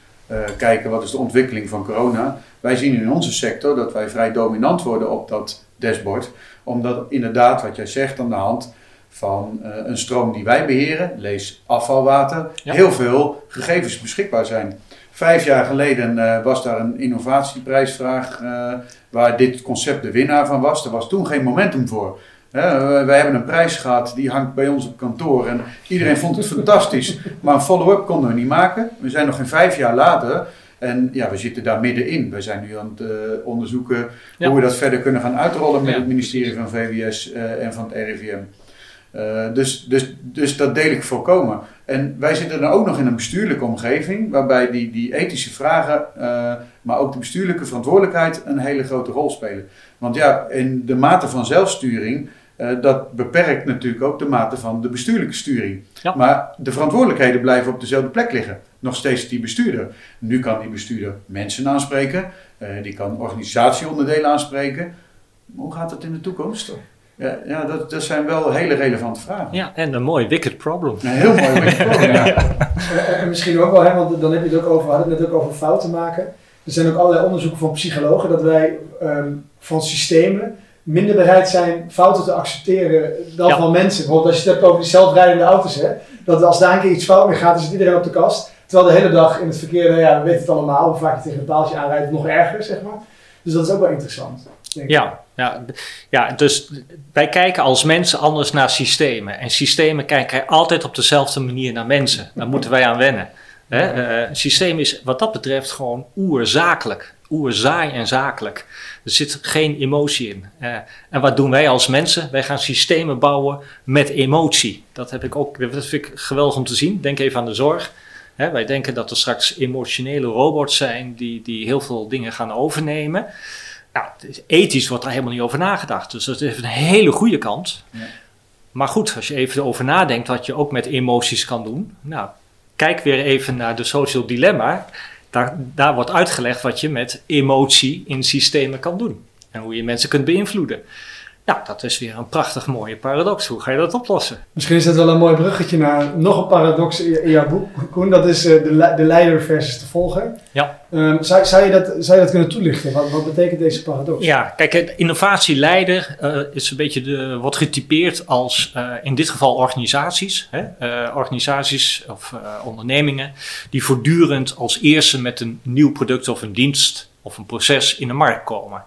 kijken wat is de ontwikkeling van corona. Wij zien in onze sector dat wij vrij dominant worden op dat dashboard. Omdat inderdaad, wat jij zegt, aan de hand van eh, een stroom die wij beheren, lees afvalwater, Ja. heel veel gegevens beschikbaar zijn. Vijf jaar geleden eh, was daar een innovatieprijsvraag eh, waar dit concept de winnaar van was. Er was toen geen momentum voor. Hè, we hebben een prijs gehad, die hangt bij ons op kantoor en iedereen vond het (laughs) fantastisch. Maar een follow-up konden we niet maken. We zijn nog geen vijf jaar later en ja, we zitten daar middenin. We zijn nu aan het eh, onderzoeken Ja. hoe we dat verder kunnen gaan uitrollen met Ja. het ministerie van VWS eh, en van het RIVM. Eh, dus, dus, dus dat deel ik volkomen. En wij zitten dan ook nog in een bestuurlijke omgeving, waarbij die, die ethische vragen, maar ook de bestuurlijke verantwoordelijkheid een hele grote rol spelen. Want ja, in de mate van zelfsturing, dat beperkt natuurlijk ook de mate van de bestuurlijke sturing. Ja. Maar de verantwoordelijkheden blijven op dezelfde plek liggen. Nog steeds die bestuurder. Nu kan die bestuurder mensen aanspreken, eh, die kan organisatieonderdelen aanspreken. Maar hoe gaat het in de toekomst? Ja, ja dat, dat zijn wel hele relevante vragen. Ja, en een mooi wicked problem. Een heel mooi (laughs) beetje ja. En, en misschien ook wel, hè, want dan heb je het ook over, we hadden het net ook over fouten maken. Er zijn ook allerlei onderzoeken van psychologen dat wij ehm, van systemen minder bereid zijn fouten te accepteren dan Ja. van mensen. Bijvoorbeeld als je het hebt over die zelfrijdende auto's, hè, dat als daar een keer iets fout mee gaat, dan zit iedereen op de kast. Terwijl de hele dag in het verkeer, nou ja, we weten het allemaal, hoe vaak je tegen een paaltje aanrijdt, nog erger, zeg maar. Dus dat is ook wel interessant. denk ik. Ja, ja, ja, dus wij kijken als mensen anders naar systemen. En systemen kijken altijd op dezelfde manier naar mensen. Daar moeten wij aan wennen. Hè? Eh, een systeem is wat dat betreft gewoon oerzakelijk. Oerzaai en zakelijk. Er zit geen emotie in. Eh, en wat doen wij als mensen? Wij gaan systemen bouwen met emotie. Dat heb ik ook, dat vind ik geweldig om te zien. Denk even aan de zorg. Hè, wij denken dat er straks emotionele robots zijn die, die heel veel dingen gaan overnemen. Nou, is- ethisch wordt daar helemaal niet over nagedacht. Dus dat heeft een hele goede kant. Ja. Maar goed, als je even over nadenkt wat je ook met emoties kan doen. Nou, kijk weer even naar de social dilemma. Daar, daar wordt uitgelegd wat je met emotie in systemen kan doen. En hoe je mensen kunt beïnvloeden. Nou, dat is weer een prachtig mooie paradox. Hoe ga je dat oplossen? Misschien is dat wel een mooi bruggetje naar nog een paradox in, jouw boek, Koen. Dat is eh, de, le- de leider versus de volger. Ja. Ehm, zou, zou, je dat, zou je dat kunnen toelichten? Wat, wat betekent deze paradox? Ja, kijk, innovatieleider eh, is een beetje de, wordt getypeerd als eh, in dit geval organisaties. Hè? Organisaties of ondernemingen die voortdurend als eerste met een nieuw product of een dienst of een proces in de markt komen.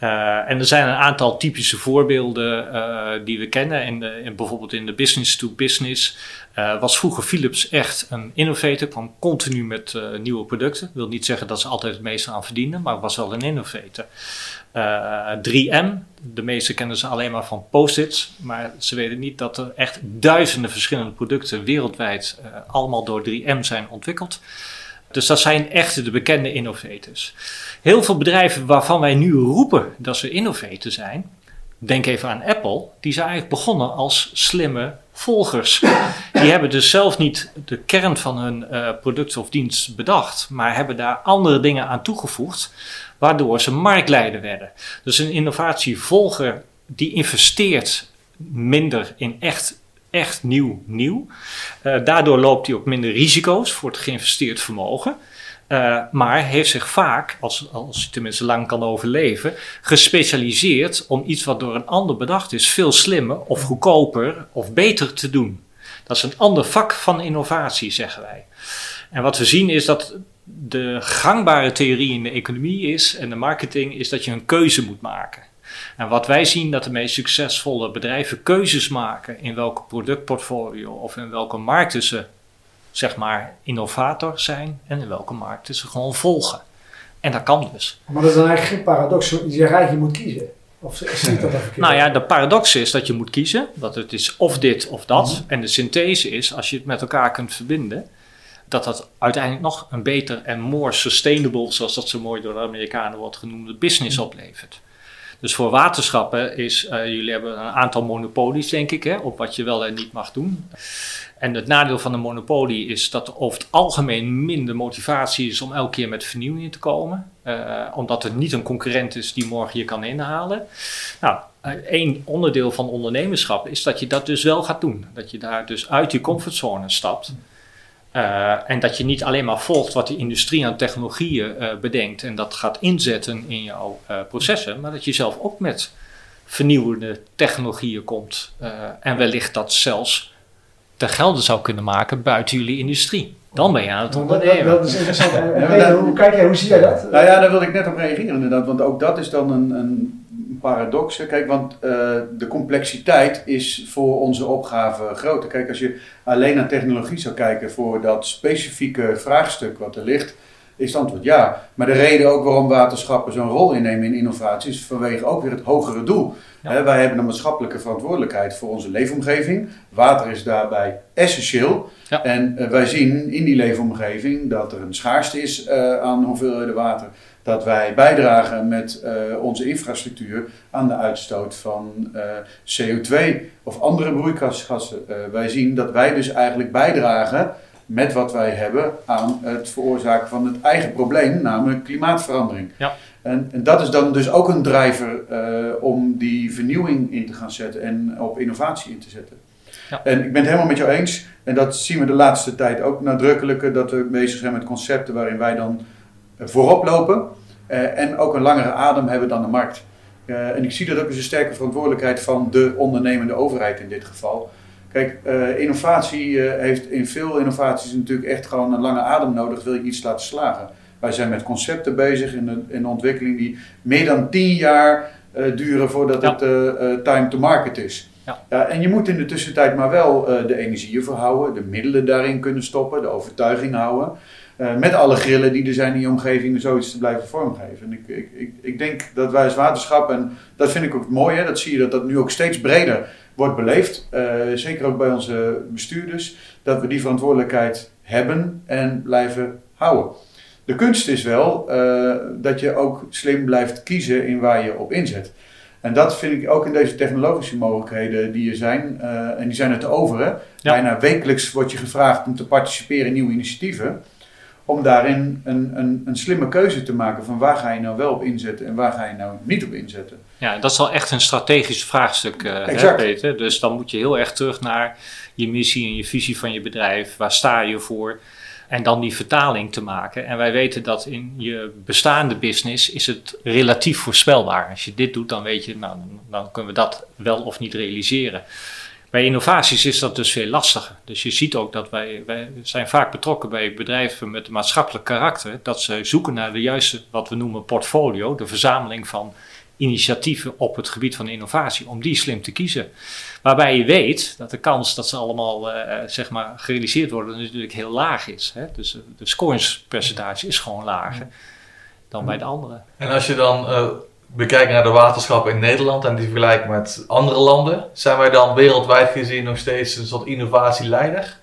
Eh, en er zijn een aantal typische voorbeelden eh, die we kennen. In bijvoorbeeld in de business to business eh, was vroeger Philips echt een innovator, kwam continu met nieuwe producten. Ik wil niet zeggen dat ze altijd het meeste aan verdienen, maar was wel een innovator. Eh, 3M, de meesten kennen ze alleen maar van post-its, maar ze weten niet dat er echt duizenden verschillende producten wereldwijd allemaal door 3M zijn ontwikkeld. Dus dat zijn echt de bekende innovators. Heel veel bedrijven waarvan wij nu roepen dat ze innovator zijn, denk even aan Apple, die zijn eigenlijk begonnen als slimme volgers. (laughs) Die hebben dus zelf niet de kern van hun uh, product of dienst bedacht, maar hebben daar andere dingen aan toegevoegd, waardoor ze marktleider werden. Dus een innovatievolger die investeert minder in echt echt nieuw nieuw. Uh, daardoor loopt hij ook minder risico's voor het geïnvesteerd vermogen. Uh, maar heeft zich vaak, als, als hij tenminste lang kan overleven, gespecialiseerd om iets wat door een ander bedacht is, veel slimmer of goedkoper of beter te doen. Dat is een ander vak van innovatie, zeggen wij. En wat we zien is dat de gangbare theorie in de economie is en de marketing is dat je een keuze moet maken. En wat wij zien dat de meest succesvolle bedrijven keuzes maken in welke productportfolio of in welke markten ze zeg maar innovator zijn en in welke markten ze gewoon volgen. En dat kan dus. Maar dat is dan eigenlijk geen paradox. Je je moet kiezen. Of zie ik dat even Nou ja, de paradox is dat je moet kiezen. Dat het is of dit of dat. Mhm. En de synthese is, als je het met elkaar kunt verbinden, dat dat uiteindelijk nog een beter en more sustainable, zoals dat zo mooi door de Amerikanen wordt genoemd, business oplevert. Dus voor waterschappen is, eh, jullie hebben een aantal monopolies, denk ik, hè, op wat je wel en niet mag doen. En het nadeel van een monopolie is dat er over het algemeen minder motivatie is om elke keer met vernieuwingen te komen. eh, omdat er niet een concurrent is die morgen je kan inhalen. Nou, eh, één onderdeel van ondernemerschap is dat je dat dus wel gaat doen. Dat je daar dus uit je comfortzone stapt. Eh, en dat je niet alleen maar volgt wat de industrie aan technologieën eh, bedenkt en dat gaat inzetten in jouw eh, processen, maar dat je zelf ook met vernieuwende technologieën komt. eh, en wellicht dat zelfs te gelden zou kunnen maken buiten jullie industrie. Dan ben je aan het Dat, dat, ondernemen. dat is interessant. En, hoe kijk jij, hoe zie jij dat? Nou ja, daar wilde ik net op reageren inderdaad, want ook dat is dan een, een paradox. Kijk, want eh, de complexiteit is voor onze opgave groter. Kijk, als je alleen naar technologie zou kijken voor dat specifieke vraagstuk wat er ligt, is het antwoord ja. Maar de reden ook waarom waterschappen zo'n rol innemen in innovatie is vanwege ook weer het hogere doel. Ja. Wij hebben een maatschappelijke verantwoordelijkheid voor onze leefomgeving. Water is daarbij essentieel. Ja. En eh, wij zien in die leefomgeving dat er een schaarste is eh, aan hoeveelheden water. Dat wij bijdragen met eh, onze infrastructuur aan de uitstoot van eh, CO2 of andere broeikasgassen. Eh, wij zien dat wij dus eigenlijk bijdragen met wat wij hebben aan het veroorzaken van het eigen probleem, namelijk klimaatverandering. Ja. En, en dat is dan dus ook een drijver om die vernieuwing in te gaan zetten en op innovatie in te zetten. Ja. En ik ben het helemaal met jou eens. En dat zien we de laatste tijd ook nadrukkelijker. Dat we bezig zijn met concepten waarin wij dan voorop lopen. eh, en ook een langere adem hebben dan de markt. Eh, en ik zie dat ook als een sterke verantwoordelijkheid van de ondernemende overheid in dit geval. Kijk, eh, innovatie eh, heeft in veel innovaties natuurlijk echt gewoon een lange adem nodig. Wil je iets laten slagen? Wij zijn met concepten bezig in een, in ontwikkeling die meer dan tien jaar eh, duren voordat Ja. het eh, eh, time to market is. Ja. en je moet in de tussentijd maar wel eh, de energieën verhouden, de middelen daarin kunnen stoppen, de overtuiging houden. Eh, met alle grillen die er zijn in je omgeving om zoiets te blijven vormgeven. En ik, ik, ik, ik denk dat wij als waterschap, en dat vind ik ook mooi, hè, dat zie je dat dat nu ook steeds breder wordt beleefd. eh, zeker ook bij onze bestuurders, dat we die verantwoordelijkheid hebben en blijven houden. De kunst is wel eh, dat je ook slim blijft kiezen in waar je op inzet. En dat vind ik ook in deze technologische mogelijkheden die er zijn. en die zijn er te over. Hè? Bijna wekelijks wordt je gevraagd om te participeren in nieuwe initiatieven. Om daarin een, een, een slimme keuze te maken van waar ga je nou wel op inzetten en waar ga je nou niet op inzetten. Ja, dat is wel echt een strategisch vraagstuk, eh, hè. Peter. Dus dan moet je heel erg terug naar je missie en je visie van je bedrijf. Waar sta je voor? En dan die vertaling te maken. En wij weten dat in je bestaande business is het relatief voorspelbaar. Als je dit doet, dan weet je, nou, dan kunnen we dat wel of niet realiseren. Bij innovaties is dat dus veel lastiger. Dus je ziet ook dat wij, wij zijn vaak betrokken bij bedrijven met een maatschappelijk karakter. Dat ze zoeken naar de juiste, wat we noemen portfolio, de verzameling van initiatieven op het gebied van innovatie, om die slim te kiezen. Waarbij je weet dat de kans dat ze allemaal eh, zeg maar gerealiseerd worden natuurlijk heel laag is. Hè? Dus eh, de scoringspercentage is gewoon lager dan bij de andere. En als je dan eh, bekijkt naar de waterschappen in Nederland en die vergelijkt met andere landen, zijn wij dan wereldwijd gezien nog steeds een soort innovatieleider?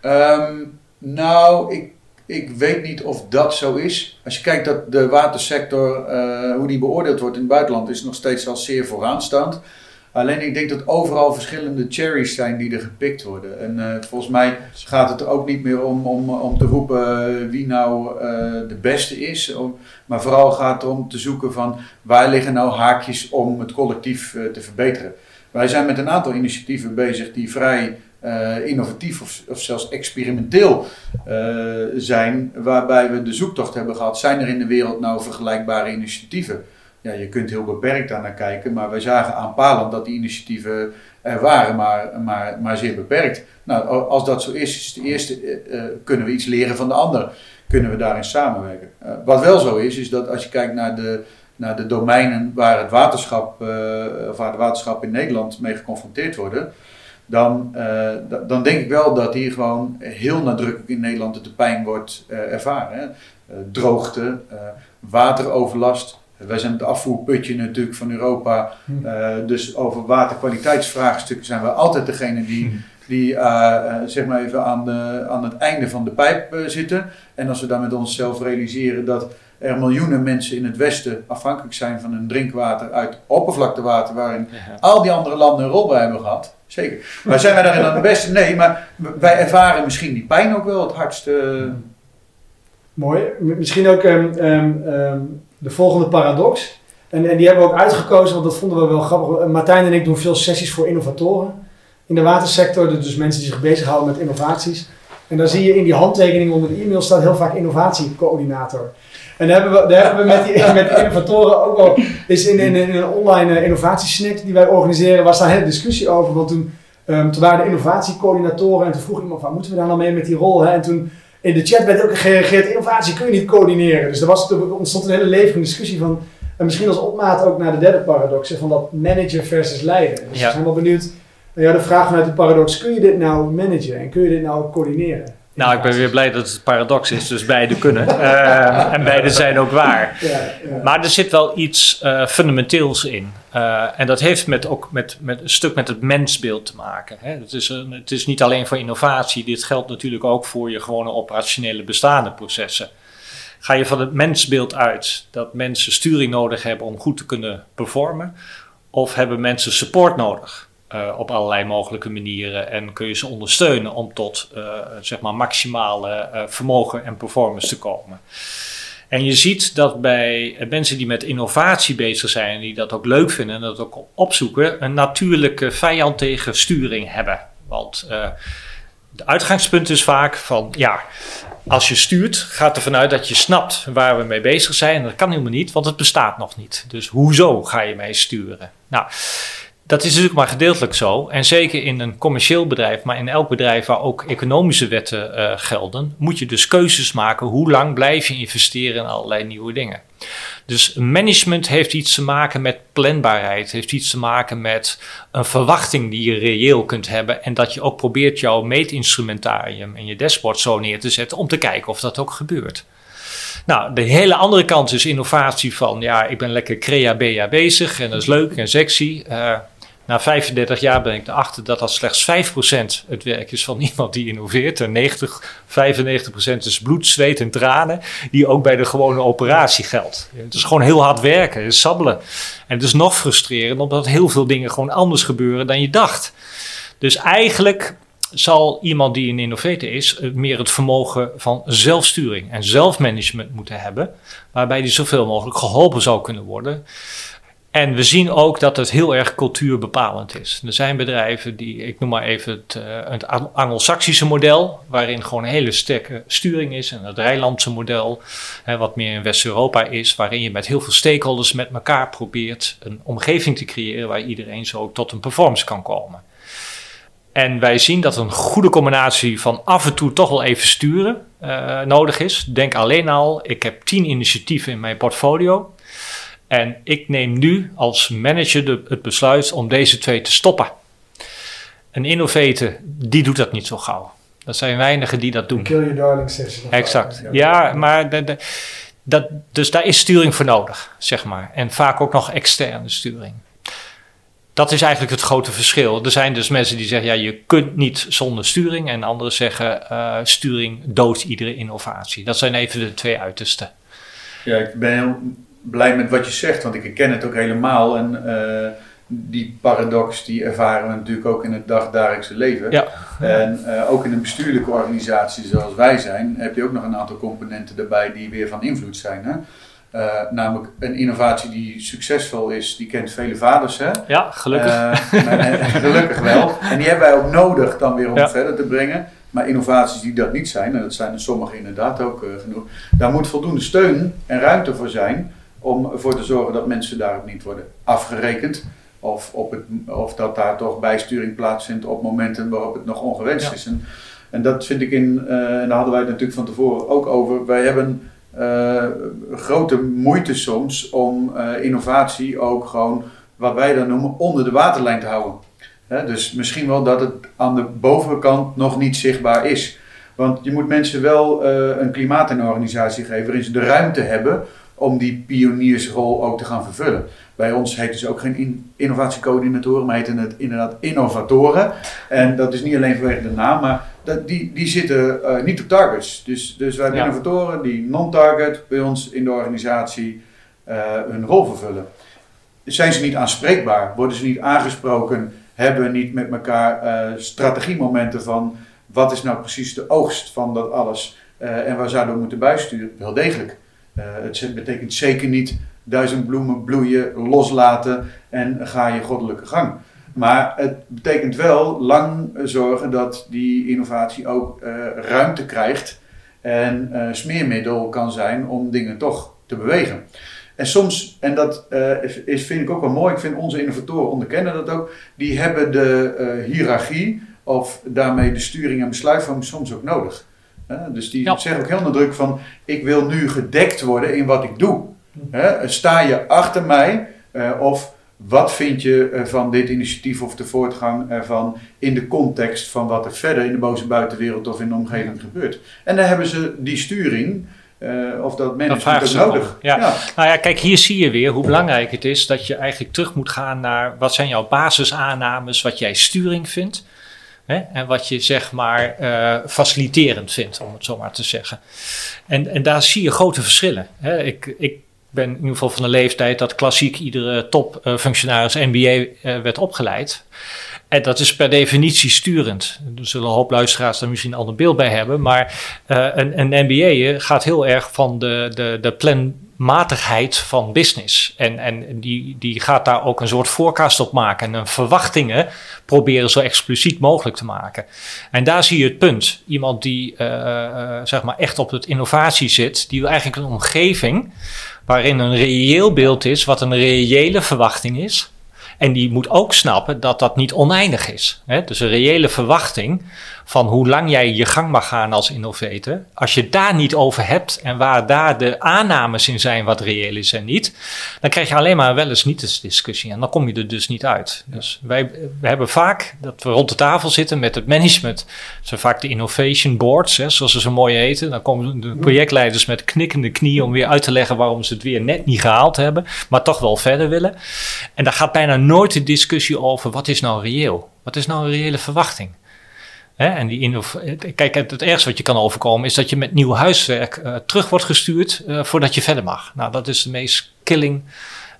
Ehm, nou, ik, Ik weet niet of dat zo is. Als je kijkt dat de watersector, eh, hoe die beoordeeld wordt in het buitenland, is nog steeds al zeer vooraanstaand. Alleen ik denk dat overal verschillende cherries zijn die er gepikt worden. En uh, volgens mij gaat het er ook niet meer om, om, om te roepen wie nou uh, de beste is. maar vooral gaat het om te zoeken van waar liggen nou haakjes om het collectief te verbeteren. Wij zijn met een aantal initiatieven bezig die vrij innovatief of, of, zelfs experimenteel zijn. Waarbij we de zoektocht hebben gehad. Zijn er in de wereld nou vergelijkbare initiatieven? Ja, je kunt heel beperkt daar naar kijken, maar wij zagen aanpalend dat die initiatieven er waren, maar, maar, maar zeer beperkt. Nou, als dat zo is, is de eerste, uh, kunnen we iets leren van de ander. Kunnen we daarin samenwerken. Uh, wat wel zo is, is dat als je kijkt naar de, naar de domeinen waar het waterschap, of waar de waterschap in Nederland mee geconfronteerd worden, dan, dan denk ik wel dat hier gewoon heel nadrukkelijk in Nederland de pijn wordt ervaren. Droogte, wateroverlast, wij zijn het afvoerputje natuurlijk van Europa. Hm. Uh, dus over waterkwaliteitsvraagstukken zijn we altijd degene die, hm. die uh, zeg maar even aan, de, aan het einde van de pijp uh, zitten. En als we dan met onszelf realiseren dat er miljoenen mensen in het Westen afhankelijk zijn van hun drinkwater uit oppervlaktewater, waarin ja. al die andere landen een rol bij hebben gehad. Zeker. Maar zijn wij daarin dan het (laughs) beste? Nee, maar wij ervaren misschien die pijn ook wel het hardst. Mooi. Misschien ook. Um, um, de volgende paradox. En, en die hebben we ook uitgekozen, want dat vonden we wel grappig. Eh, Martijn en ik doen veel sessies voor innovatoren in de watersector. Dus mensen die zich bezighouden met innovaties. En dan zie je in die handtekening onder de e-mail staat heel vaak innovatiecoördinator. En daar hebben we, daar hebben we met, die, (laughs) met innovatoren ook wel is in, een online uh, innovatiesnack die wij organiseren, was daar een hele discussie over. Want toen, um, toen waren de innovatiecoördinatoren en toen vroeg iemand van, moeten we daar nou mee met die rol? Hè? En toen in de chat werd ook gereageerd, innovatie kun je niet coördineren. Dus er, was, er ontstond een hele levende discussie van, en misschien als opmaat ook naar de derde paradox, van dat manager versus leiden. Dus ja. we zijn wel benieuwd, ja, de vraag vanuit de paradox, kun je dit nou managen en kun je dit nou coördineren? Nou, ik ben weer blij dat het paradox is, dus beide kunnen. Uh, (laughs) en beide zijn ook waar. Maar er zit wel iets uh, fundamenteels in. Uh, en dat heeft met, ook met, met een stuk met het mensbeeld te maken. Hè. Het, is een, het is niet alleen voor innovatie, dit geldt natuurlijk ook voor je gewone operationele bestaande processen. Ga je van het mensbeeld uit dat mensen sturing nodig hebben om goed te kunnen performen? Of hebben mensen support nodig? Uh, op allerlei mogelijke manieren en kun je ze ondersteunen om tot uh, zeg maar maximale uh, vermogen en performance te komen. En je ziet dat bij mensen die met innovatie bezig zijn die dat ook leuk vinden en dat ook opzoeken, een natuurlijke vijand tegen sturing hebben. Want het uitgangspunt is vaak van ja, als je stuurt, gaat er vanuit dat je snapt waar we mee bezig zijn. En dat kan helemaal niet, want het bestaat nog niet. Dus hoezo ga je mee sturen? Nou. Dat is natuurlijk maar gedeeltelijk zo. En zeker in een commercieel bedrijf, maar in elk bedrijf waar ook economische wetten uh, gelden, moet je dus keuzes maken. Hoe lang blijf je investeren in allerlei nieuwe dingen? Dus management heeft iets te maken met planbaarheid, heeft iets te maken met een verwachting die je reëel kunt hebben en dat je ook probeert jouw meetinstrumentarium en je dashboard zo neer te zetten om te kijken of dat ook gebeurt. Nou, de hele andere kant is innovatie van, ja, ik ben lekker crea-bea bezig en dat is leuk en sexy. Uh, na 35 jaar ben ik erachter dat dat slechts 5% het werk is van (laughs) iemand die innoveert. En 90, 95% is bloed, zweet en tranen, die ook bij de gewone operatie geldt. Het is gewoon heel hard werken, het sabbelen. En het is nog frustrerend omdat heel veel dingen gewoon anders gebeuren dan je dacht. Dus eigenlijk zal iemand die een innovator is meer het vermogen van zelfsturing en zelfmanagement moeten hebben, waarbij die zoveel mogelijk geholpen zou kunnen worden. En we zien ook dat het heel erg cultuurbepalend is. Er zijn bedrijven die, ik noem maar even het, uh, het Anglo-Saxische model, waarin gewoon een hele sterke sturing is. En het Rijlandse model, hè, wat meer in West-Europa is, waarin je met heel veel stakeholders met elkaar probeert een omgeving te creëren waar iedereen zo tot een performance kan komen. En wij zien dat een goede combinatie van af en toe toch wel even sturen uh, nodig is. Denk alleen al, ik heb tien initiatieven in mijn portfolio. En ik neem nu als manager de, het besluit om deze twee te stoppen. Een innovator, die doet dat niet zo gauw. Er zijn weinigen die dat doen. Kill your darling session. Exact. Ja, maar de, de, dat, dus daar is sturing voor nodig, zeg maar. En vaak ook nog externe sturing. dat is eigenlijk het grote verschil. Er zijn dus mensen die zeggen, ja, je kunt niet zonder sturing. En anderen zeggen, uh, sturing doodt iedere innovatie. Dat zijn even de twee uitersten. Ja, ik ben heel blij met wat je zegt, want ik herken het ook helemaal. En uh, die paradox, die ervaren we natuurlijk ook in het dagdagelijkse leven. Ja. En uh, ook in een bestuurlijke organisatie zoals wij zijn, heb je ook nog een aantal componenten erbij die weer van invloed zijn. Hè? Uh, namelijk een innovatie die succesvol is, die kent vele vaders. Hè? Ja, gelukkig. Uh, gelukkig wel. En die hebben wij ook nodig dan weer om ja. verder te brengen. Maar innovaties die dat niet zijn, en dat zijn er sommige inderdaad ook uh, genoeg, daar moet voldoende steun en ruimte voor zijn om ervoor te zorgen dat mensen daarop niet worden afgerekend. Of, op het, of dat daar toch bijsturing plaatsvindt op momenten waarop het nog ongewenst ja. is. En, en dat vind ik in, en daar hadden wij het natuurlijk van tevoren ook over. Wij hebben uh, grote moeite soms om uh, innovatie ook gewoon, wat wij dan noemen, onder de waterlijn te houden. He, dus misschien wel dat het aan de bovenkant nog niet zichtbaar is. Want je moet mensen wel een klimaat in een organisatie geven waarin ze de ruimte hebben om die pioniersrol ook te gaan vervullen. Bij ons heten ze ook geen in innovatiecoördinatoren, maar heten het inderdaad innovatoren. En dat is niet alleen vanwege de naam, maar dat, die, die zitten uh, niet op targets. Dus, dus wij hebben ja. innovatoren die non-target bij ons in de organisatie uh, hun rol vervullen. Zijn ze niet aanspreekbaar? Worden ze niet aangesproken? Hebben we niet met elkaar uh, strategiemomenten van wat is nou precies de oogst van dat alles en waar zouden we moeten bijsturen? Wel degelijk. Het betekent zeker niet duizend bloemen bloeien, loslaten en ga je goddelijke gang. Maar het betekent wel lang zorgen dat die innovatie ook uh, ruimte krijgt en uh, smeermiddel kan zijn om dingen toch te bewegen. En soms, en dat is, vind ik ook wel mooi, ik vind onze innovatoren onderkennen dat ook, die hebben de hiërarchie of daarmee de sturing en besluitvorming soms ook nodig. Dus die ja. zeggen ook heel nadrukkelijk van, ik wil nu gedekt worden in wat ik doe. sta je achter mij of wat vind je van dit initiatief of de voortgang ervan in de context van wat er verder in de boze buitenwereld of in de omgeving gebeurt? En dan hebben ze die sturing. Uh, of dat management dat nodig. Ja. ja. Nou ja, kijk, hier zie je weer hoe belangrijk het is dat je eigenlijk terug moet gaan naar wat zijn jouw basisaannames, wat jij sturing vindt. Hè, en wat je zeg maar uh, faciliterend vindt, om het zo maar te zeggen. En, en daar zie je grote verschillen. Hè. Ik, ik ben in ieder geval van de leeftijd dat klassiek iedere topfunctionaris uh, MBA uh, werd opgeleid. En dat is per definitie sturend. Er zullen een hoop luisteraars daar misschien al een beeld bij hebben. Maar uh, een, een MBA gaat heel erg van de, de, de planmatigheid van business. En, en die, die gaat daar ook een soort forecast op maken. En verwachtingen proberen zo expliciet mogelijk te maken. En daar zie je het punt. Iemand die zeg maar echt op het innovatie zit, die wil eigenlijk een omgeving waarin een reëel beeld is wat een reële verwachting is. En die moet ook snappen dat dat niet oneindig is. Hè? Dus een reële verwachting van hoe lang jij je gang mag gaan als innovator. Als je daar niet over hebt en waar daar de aannames in zijn wat reëel is en niet, dan krijg je alleen maar wel eens niet eens discussie en dan kom je er dus niet uit. Dus wij we hebben vaak dat we rond de tafel zitten met het management. Zijn vaak de innovation boards, hè, zoals ze zo mooi heten. Dan komen de projectleiders met knikkende knieën om weer uit te leggen waarom ze het weer net niet gehaald hebben, maar toch wel verder willen. En daar gaat bijna nooit de discussie over wat is nou reëel? Wat is nou een reële verwachting? Hè, en die Kijk, het, het, ergste wat je kan overkomen is dat je met nieuw huiswerk uh, terug wordt gestuurd uh, voordat je verder mag. Nou, dat is de meest killing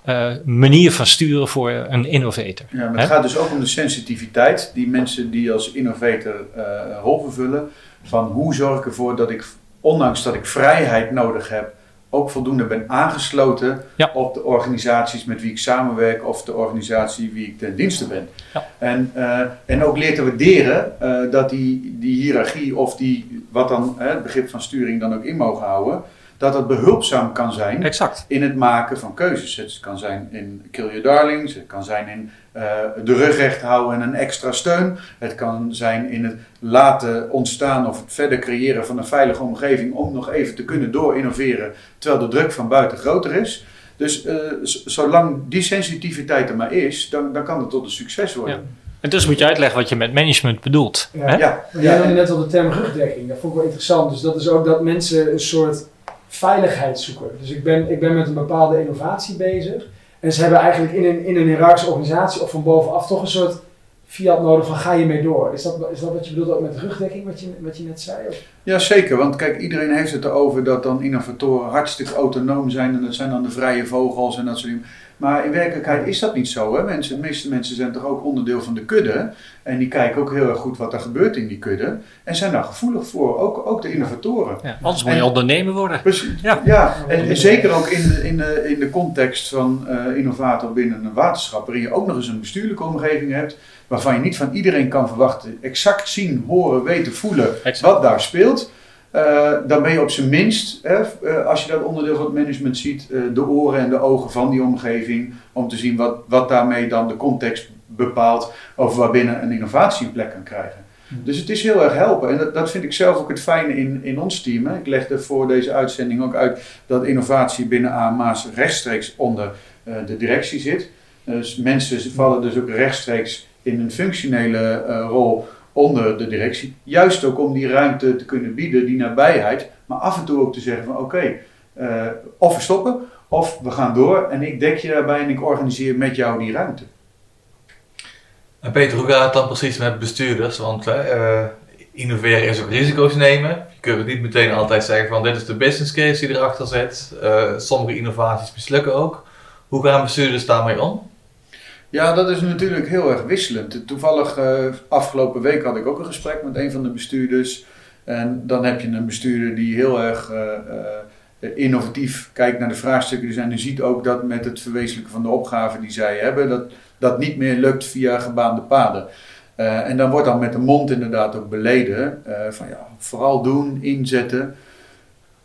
uh, manier van sturen voor een innovator. Ja, maar het gaat dus ook om de sensitiviteit die mensen die als innovator een rol vervullen. Van hoe zorg ik ervoor dat ik, ondanks dat ik vrijheid nodig heb, ook voldoende ben aangesloten ja. op de organisaties met wie ik samenwerk of de organisatie wie ik ten dienste ben. Ja. En, uh, en ook leer te waarderen uh, dat die, die hiërarchie of die, wat dan uh, het begrip van sturing dan ook in mogen houden, dat het behulpzaam kan zijn exact. in het maken van keuzes. Het kan zijn in kill your darlings, het kan zijn in de rug recht houden en een extra steun. Het kan zijn in het laten ontstaan of het verder creëren van een veilige omgeving om nog even te kunnen door-innoveren terwijl de druk van buiten groter is. Dus uh, zolang die sensitiviteit er maar is, dan, dan kan het tot een succes worden. Ja. En dus moet je uitleggen wat je met management bedoelt. Ja, hè? ja. ja. ja. net al de term rugdekking, dat vond ik wel interessant. Dus dat is ook dat mensen een soort veiligheid zoeken. Dus ik ben, ik ben met een bepaalde innovatie bezig. En ze hebben eigenlijk in een, in een hiërarchische organisatie of van bovenaf toch een soort fiat nodig van ga je mee door. Is dat, is dat wat je bedoelt ook met rugdekking, wat je, wat je net zei? Of? Ja, zeker. Want kijk, iedereen heeft het erover dat dan innovatoren hartstikke autonoom zijn. En dat zijn dan de vrije vogels en dat soort dingen. Maar in werkelijkheid is dat niet zo. Hè? Mensen, de meeste mensen zijn toch ook onderdeel van de kudde. En die kijken ook heel erg goed wat er gebeurt in die kudde. En zijn daar gevoelig voor. Ook, ook de innovatoren. Ja, anders moet je ondernemer worden. Precies. Ja. Ja, en, en zeker ook in de, in de, in de context van eh, innovator binnen een waterschap. Waarin je ook nog eens een bestuurlijke omgeving hebt. Waarvan je niet van iedereen kan verwachten. Exact zien, horen, weten, voelen Exact. wat daar speelt. Eh, dan ben je op zijn minst, hè, eh, als je dat onderdeel van het management ziet, eh, de oren en de ogen van die omgeving. Om te zien wat, wat daarmee dan de context bepaalt over waarbinnen een innovatie een plek kan krijgen. Dus het is heel erg helpen. En dat, dat vind ik zelf ook het fijne in, in ons team. Hè. Ik legde voor deze uitzending ook uit dat innovatie binnen AMA's rechtstreeks onder de directie zit. Dus mensen vallen dus ook rechtstreeks in een functionele rol onder de directie. Juist ook om die ruimte te kunnen bieden, die nabijheid. Maar af en toe ook te zeggen van oké, eh, of we stoppen of we gaan door. En ik dek je daarbij en ik organiseer met jou die ruimte. En Peter, hoe gaat het dan precies met bestuurders? Want eh, innoveren is ook risico's nemen. Je kunt niet meteen altijd zeggen van dit is de business case die erachter zit. Eh, sommige innovaties mislukken ook. Hoe gaan bestuurders daarmee om? Ja, dat is natuurlijk heel erg wisselend. Toevallig uh, afgelopen week had ik ook een gesprek met een van de bestuurders. En dan heb je een bestuurder die heel erg uh, uh, innovatief kijkt naar de vraagstukken zijn. En ziet ook dat met het verwezenlijken van de opgaven die zij hebben, dat dat niet meer lukt via gebaande paden. en dan wordt dan met de mond inderdaad ook beleden van ja, vooral doen, inzetten.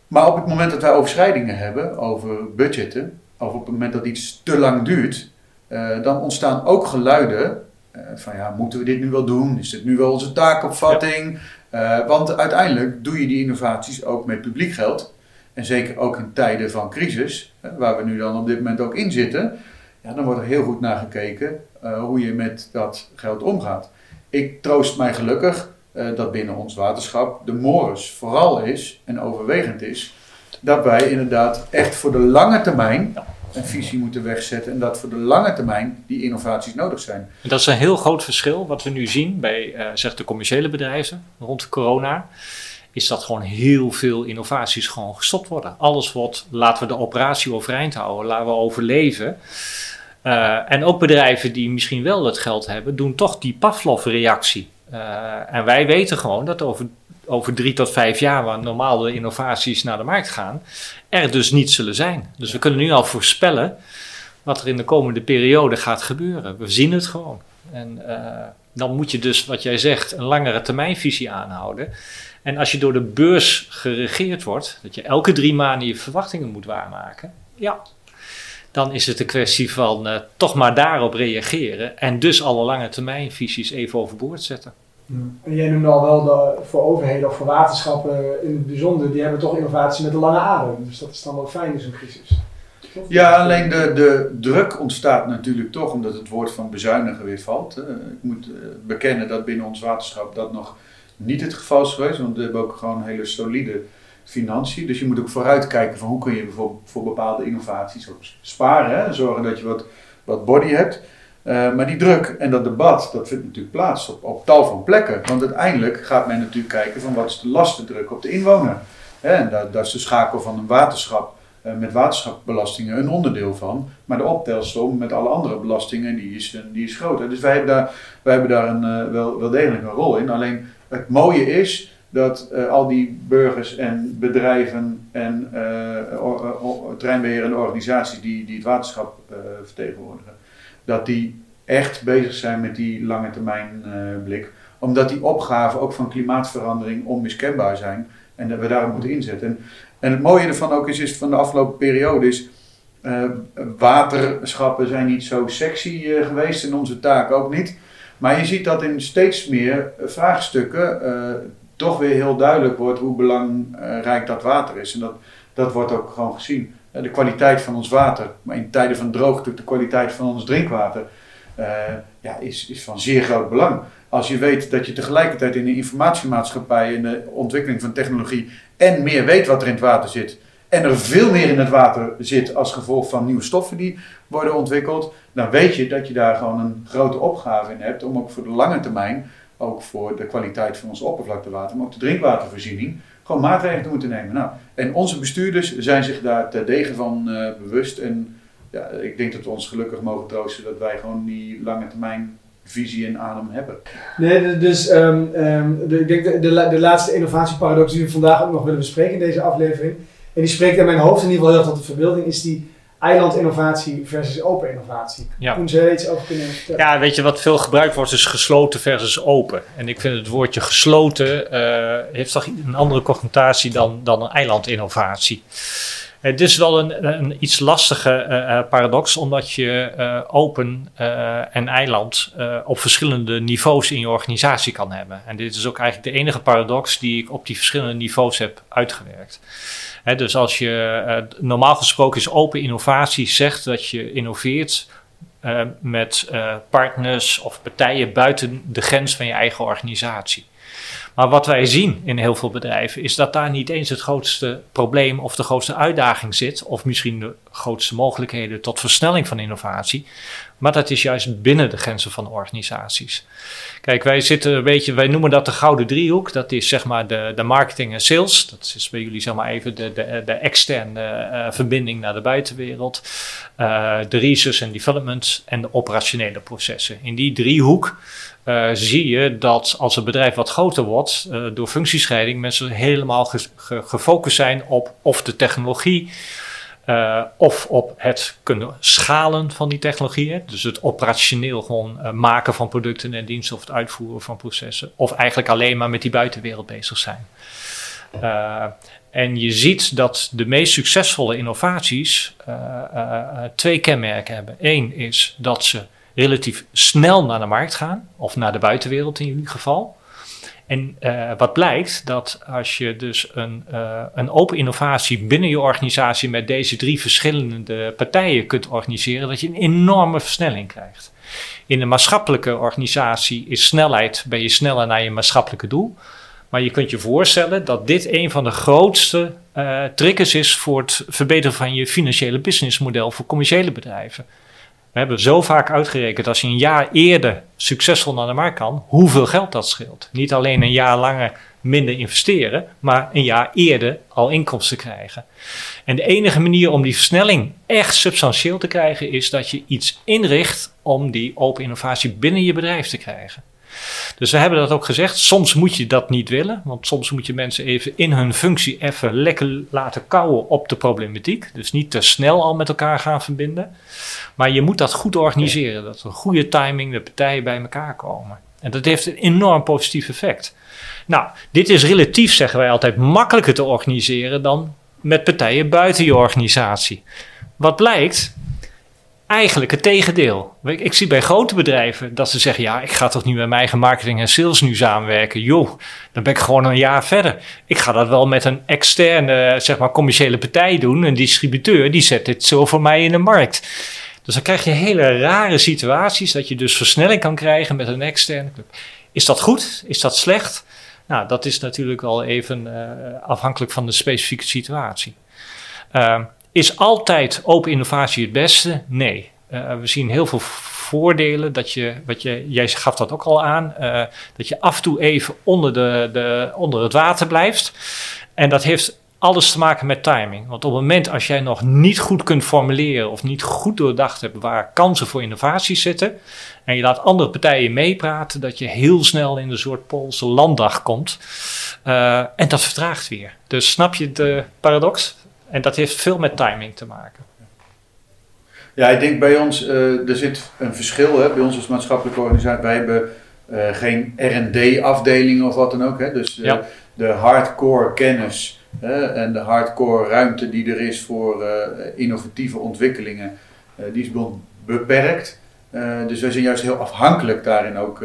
Maar op het moment dat wij overschrijdingen hebben over budgetten, of op het moment dat iets te lang duurt, uh, dan ontstaan ook geluiden uh, van ja, moeten we dit nu wel doen? Is dit nu wel onze taakopvatting? Ja. Uh, want uiteindelijk doe je die innovaties ook met publiek geld. En zeker ook in tijden van crisis, waar we nu dan op dit moment ook in zitten. Ja, dan wordt er heel goed naar gekeken hoe je met dat geld omgaat. Ik troost mij gelukkig dat binnen ons waterschap de mores vooral is en overwegend is. Dat wij inderdaad echt voor de lange termijn een visie moeten wegzetten en dat voor de lange termijn die innovaties nodig zijn. En dat is een heel groot verschil wat we nu zien bij uh, zeg de commerciële bedrijven rond corona. Is dat gewoon heel veel innovaties gewoon gestopt worden. Alles wordt, laten we de operatie overeind houden, laten we overleven. Uh, en ook bedrijven die misschien wel het geld hebben, doen toch die Pavlov-reactie. Uh, en wij weten gewoon dat over over drie tot vijf jaar, waar normaal de innovaties naar de markt gaan, er dus niet zullen zijn. Dus we kunnen nu al voorspellen wat er in de komende periode gaat gebeuren. We zien het gewoon. En uh, dan moet je dus, wat jij zegt, een langere termijnvisie aanhouden. En als je door de beurs geregeerd wordt, dat je elke drie maanden je verwachtingen moet waarmaken, ja, dan is het een kwestie van uh, toch maar daarop reageren en dus alle lange termijnvisies even overboord zetten. En jij noemde al wel de, voor overheden of voor waterschappen in het bijzonder, die hebben toch innovatie met een lange adem. Dus dat is dan wel fijn in zo'n crisis. Ja, alleen de, de druk ontstaat natuurlijk toch omdat het woord van bezuinigen weer valt. Ik moet bekennen dat binnen ons waterschap dat nog niet het geval is geweest, want we hebben ook gewoon hele solide financiën. Dus je moet ook vooruitkijken van hoe kun je bijvoorbeeld voor bepaalde innovaties ook sparen. Hè? Zorgen dat je wat, wat body hebt. Uh, maar die druk en dat debat, dat vindt natuurlijk plaats op, op tal van plekken. Want uiteindelijk gaat men natuurlijk kijken van wat is de lastendruk op de inwoner. Hè, en daar, daar is de schakel van een waterschap uh, met waterschapbelastingen een onderdeel van. Maar de optelsom met alle andere belastingen, die is, die is groter. Dus wij hebben daar, wij hebben daar een, uh, wel, wel degelijk een rol in. Alleen het mooie is dat al die burgers en bedrijven en treinbeheer en organisaties die, die het waterschap vertegenwoordigen dat die echt bezig zijn met die lange termijn uh, blik. Omdat die opgaven ook van klimaatverandering onmiskenbaar zijn. En dat we daarop moeten inzetten. En, en het mooie ervan ook is, is van de afgelopen periode is... Uh, waterschappen zijn niet zo sexy uh, geweest en onze taak ook niet. Maar je ziet dat in steeds meer vraagstukken toch weer heel duidelijk wordt hoe belangrijk dat water is. En dat, dat wordt ook gewoon gezien de kwaliteit van ons water, maar in tijden van droogte de kwaliteit van ons drinkwater, uh, ja, is, is van zeer groot belang. Als je weet dat je tegelijkertijd in de informatiemaatschappij en de ontwikkeling van technologie en meer weet wat er in het water zit en er veel meer in het water zit als gevolg van nieuwe stoffen die worden ontwikkeld, dan weet je dat je daar gewoon een grote opgave in hebt om ook voor de lange termijn, ook voor de kwaliteit van ons oppervlaktewater, maar ook de drinkwatervoorziening, gewoon maatregelen te moeten nemen. Nou, en onze bestuurders zijn zich daar terdege van uh, bewust en ja, ik denk dat we ons gelukkig mogen troosten dat wij gewoon die lange termijn visie en adem hebben. Nee, dus um, de, ik denk de, de, laatste innovatieparadox die we vandaag ook nog willen bespreken in deze aflevering. En die spreekt in mijn hoofd in ieder geval heel tot de verbeelding, is die eilandinnovatie versus open innovatie. Ja. Kun je iets over kunnen vertellen? Ja, weet je wat veel gebruikt wordt is gesloten versus open. En ik vind het woordje gesloten uh, heeft toch een andere connotatie dan, dan een eilandinnovatie. Het is wel een, een iets lastige uh, paradox, omdat je uh, open en eiland op verschillende niveaus in je organisatie kan hebben. En dit is ook eigenlijk de enige paradox die ik op die verschillende niveaus heb uitgewerkt. Dus als je normaal gesproken is open innovatie zegt dat je innoveert met partners of partijen buiten de grens van je eigen organisatie. Maar wat wij zien in heel veel bedrijven is dat daar niet eens het grootste probleem of de grootste uitdaging zit, of misschien de grootste mogelijkheden tot versnelling van innovatie, maar dat is juist binnen de grenzen van organisaties. Kijk, wij zitten een beetje, wij noemen dat de gouden driehoek. Dat is zeg maar de, de marketing en sales. Dat is bij jullie zeg maar even de, de, de externe uh, verbinding naar de buitenwereld. Uh, de research en development en de operationele processen. In die driehoek uh, zie je dat als een bedrijf wat groter wordt, door functiescheiding mensen helemaal ge ge gefocust zijn op of de technologie, uh, of op het kunnen schalen van die technologieën. Dus het operationeel gewoon maken van producten en diensten of het uitvoeren van processen. Of eigenlijk alleen maar met die buitenwereld bezig zijn. en je ziet dat de meest succesvolle innovaties twee kenmerken hebben. Eén is dat ze relatief snel naar de markt gaan, of naar de buitenwereld in jullie geval. En uh, wat blijkt, dat als je dus een, uh, een open innovatie binnen je organisatie met deze drie verschillende partijen kunt organiseren, dat je een enorme versnelling krijgt. In een maatschappelijke organisatie is snelheid, ben je sneller naar je maatschappelijke doel. Maar je kunt je voorstellen dat dit een van de grootste uh, triggers is voor het verbeteren van je financiële businessmodel voor commerciële bedrijven. We hebben zo vaak uitgerekend als je een jaar eerder succesvol naar de markt kan, hoeveel geld dat scheelt. Niet alleen een jaar langer minder investeren, maar een jaar eerder al inkomsten krijgen. En de enige manier om die versnelling echt substantieel te krijgen is dat je iets inricht om die open innovatie binnen je bedrijf te krijgen. Dus we hebben dat ook gezegd. Soms moet je dat niet willen, want soms moet je mensen even in hun functie even lekker laten kouwen op de problematiek. Dus niet te snel al met elkaar gaan verbinden. Maar je moet dat goed organiseren, dat er een goede timing de partijen bij elkaar komen. En dat heeft een enorm positief effect. Nou, dit is relatief, zeggen wij altijd, makkelijker te organiseren dan met partijen buiten je organisatie. Wat blijkt, eigenlijk het tegendeel. Ik zie bij grote bedrijven dat ze zeggen: Ja, ik ga toch niet met mijn eigen marketing en sales nu samenwerken. Joh, dan ben ik gewoon een jaar verder. Ik ga dat wel met een externe, zeg maar, commerciële partij doen. Een distributeur, die zet dit zo voor mij in de markt. Dus dan krijg je hele rare situaties dat je dus versnelling kan krijgen met een externe club. Is dat goed? Is dat slecht? Nou, dat is natuurlijk al even uh, afhankelijk van de specifieke situatie. Uh, is altijd open innovatie het beste? Nee. Uh, we zien heel veel voordelen. Dat je, wat je, jij gaf dat ook al aan, uh, dat je af en toe even onder, de, de, onder het water blijft. En dat heeft alles te maken met timing. Want op het moment als jij nog niet goed kunt formuleren of niet goed doordacht hebt waar kansen voor innovatie zitten, en je laat andere partijen meepraten, dat je heel snel in een soort Poolse landdag komt. Uh, en dat vertraagt weer. Dus snap je de paradox? En dat heeft veel met timing te maken. Ja, ik denk bij ons, uh, er zit een verschil hè, bij ons als maatschappelijke organisatie. Wij hebben uh, geen R&D-afdeling of wat dan ook. Hè. Dus uh, ja. de hardcore kennis en de hardcore ruimte die er is voor innovatieve ontwikkelingen, die is beperkt. dus wij zijn juist heel afhankelijk daarin ook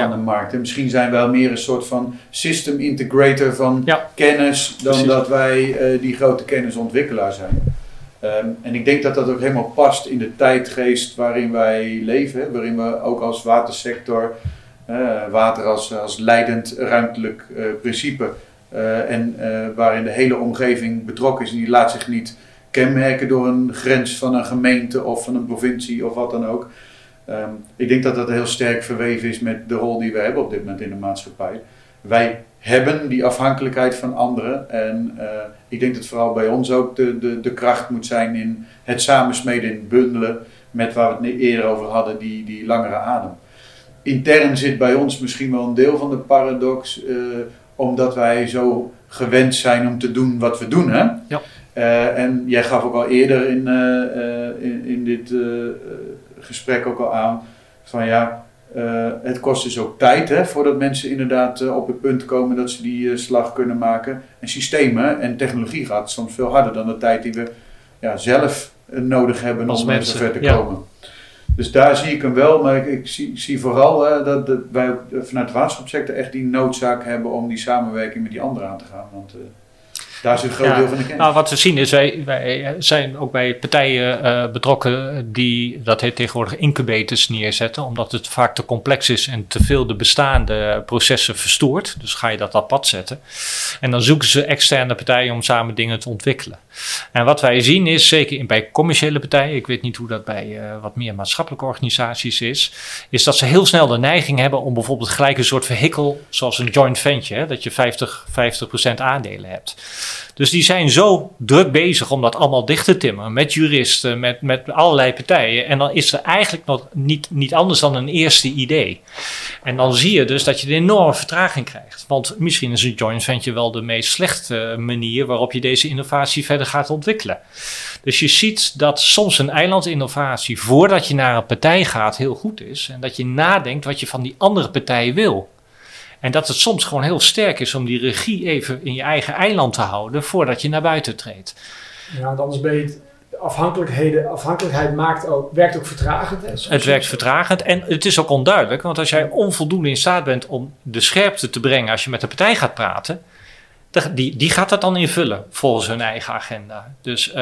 van ja. de markt. En misschien zijn wij wel meer een soort van system integrator van kennis dan Precies. dat wij uh, die grote kennisontwikkelaar zijn. Um, en ik denk dat dat ook helemaal past in de tijdgeest waarin wij leven, waarin we ook als watersector, uh, water als, als leidend ruimtelijk uh, principe, eh, en eh, waarin de hele omgeving betrokken is en die laat zich niet kenmerken door een grens van een gemeente of van een provincie of wat dan ook. Ehm, ik denk dat dat heel sterk verweven is met de rol die we hebben op dit moment in de maatschappij. Wij hebben die afhankelijkheid van anderen. En eh, ik denk dat vooral bij ons ook de, de, de kracht moet zijn in het samensmeden, in bundelen. Met waar we het eerder over hadden, die, die langere adem. Intern zit bij ons misschien wel een deel van de paradox, eh, omdat wij zo gewend zijn om te doen wat we doen. Hè? Ja. Eh, en jij gaf ook al eerder in, in, in, dit gesprek ook al aan van ja, uh, het kost dus ook tijd hè, voordat mensen inderdaad uh, op het punt komen dat ze die uh, slag kunnen maken. En systemen en technologie gaat soms veel harder dan de tijd die we ja, zelf nodig hebben Als om mensen, zover te ja. komen. Dus daar zie ik hem wel, maar ik, ik zie, zie, vooral dat, dat, wij vanuit de waterschapssector echt die noodzaak hebben om die samenwerking met die anderen aan te gaan. Want daar zit een groot Ja, deel van de kennis. Nou, wat we zien is, wij, wij zijn ook bij partijen eh, betrokken die, dat heet tegenwoordig incubators neerzetten, omdat het vaak te complex is en te veel de bestaande processen verstoort. Dus ga je dat pad zetten. En dan zoeken ze externe partijen om samen dingen te ontwikkelen. En wat wij zien is, zeker in, bij commerciële partijen, ik weet niet hoe dat bij uh, wat meer maatschappelijke organisaties is, is dat ze heel snel de neiging hebben om bijvoorbeeld gelijk een soort vehikel, zoals een joint venture, hè, dat je 50, 50% aandelen hebt. Dus die zijn zo druk bezig om dat allemaal dicht te timmeren met juristen, met, met allerlei partijen. En dan is er eigenlijk nog niet, niet anders dan een eerste idee. En dan zie je dus dat je een enorme vertraging krijgt. Want misschien is een joint venture wel de meest slechte manier waarop je deze innovatie verder gaat ontwikkelen. Dus je ziet dat soms een eilandinnovatie voordat je naar een partij gaat heel goed is. En dat je nadenkt wat je van die andere partij wil. En dat het soms gewoon heel sterk is om die regie even in je eigen eiland te houden voordat je naar buiten treedt. Ja, want anders ben je het, afhankelijkheden, afhankelijkheid maakt ook, werkt ook vertragend. Hè? Het werkt vertragend en het is ook onduidelijk, want als jij onvoldoende in staat bent om de scherpte te brengen als je met de partij gaat praten, die, die gaat dat dan invullen volgens hun eigen agenda. Dus uh,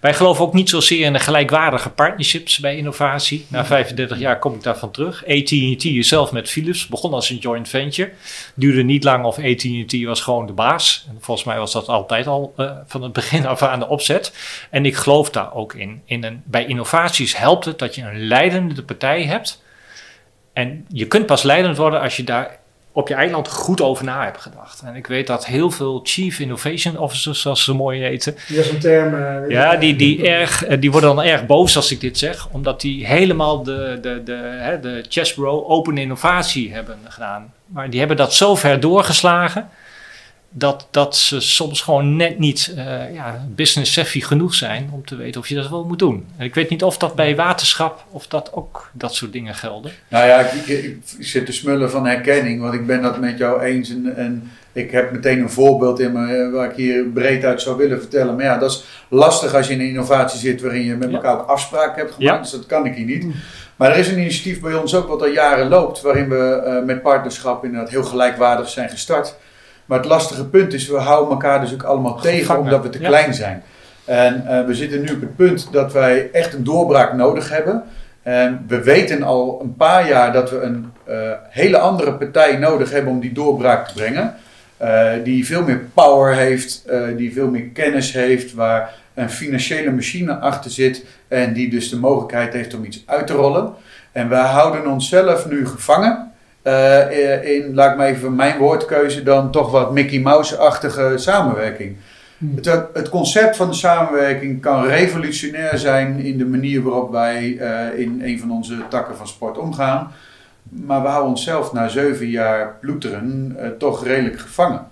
wij geloven ook niet zozeer in de gelijkwaardige partnerships bij innovatie. Na 35 jaar kom ik daarvan terug. AT&T zelf met Philips, begon als een joint venture. Duurde niet lang of AT&T was gewoon de baas. En volgens mij was dat altijd al uh, van het begin af aan de opzet. En ik geloof daar ook in. in een, bij innovaties helpt het dat je een leidende partij hebt. En je kunt pas leidend worden als je daar op je eiland goed over na hebt gedacht. En ik weet dat heel veel Chief Innovation Officers, zoals ze mooi heten. Term. Uh, ja, die, die, erg, die worden dan erg boos als ik dit zeg, omdat die helemaal de, de, de, hè, de Chessbro Open Innovatie hebben gedaan. Maar die hebben dat zo ver doorgeslagen. Dat, dat ze soms gewoon net niet uh, ja, business savvy genoeg zijn om te weten of je dat wel moet doen. En ik weet niet of dat bij waterschap, of dat ook dat soort dingen gelden. Nou ja, ik, ik, ik zit te smullen van herkenning, want ik ben dat met jou eens. En, en ik heb meteen een voorbeeld in me waar ik hier breed uit zou willen vertellen. Maar ja, dat is lastig als je in een innovatie zit waarin je met elkaar ook afspraken hebt gemaakt. Ja. Dus dat kan ik hier niet. Maar er is een initiatief bij ons ook wat al jaren loopt, waarin we uh, met partnerschap inderdaad heel gelijkwaardig zijn gestart. Maar het lastige punt is, we houden elkaar dus ook allemaal tegen omdat we te Ja. klein zijn. En uh, we zitten nu op het punt dat wij echt een doorbraak nodig hebben. En we weten al een paar jaar dat we een uh, hele andere partij nodig hebben om die doorbraak te brengen. Uh, die veel meer power heeft, die veel meer kennis heeft, waar een financiële machine achter zit en die dus de mogelijkheid heeft om iets uit te rollen. En wij houden onszelf nu gevangen. Uh, in, laat ik maar even mijn woordkeuze, dan toch wat Mickey Mouse-achtige samenwerking. Hmm. Het, het, concept van de samenwerking kan revolutionair zijn in de manier waarop wij uh, in een van onze takken van sport omgaan. Maar we houden onszelf na zeven jaar ploeteren uh, toch redelijk gevangen.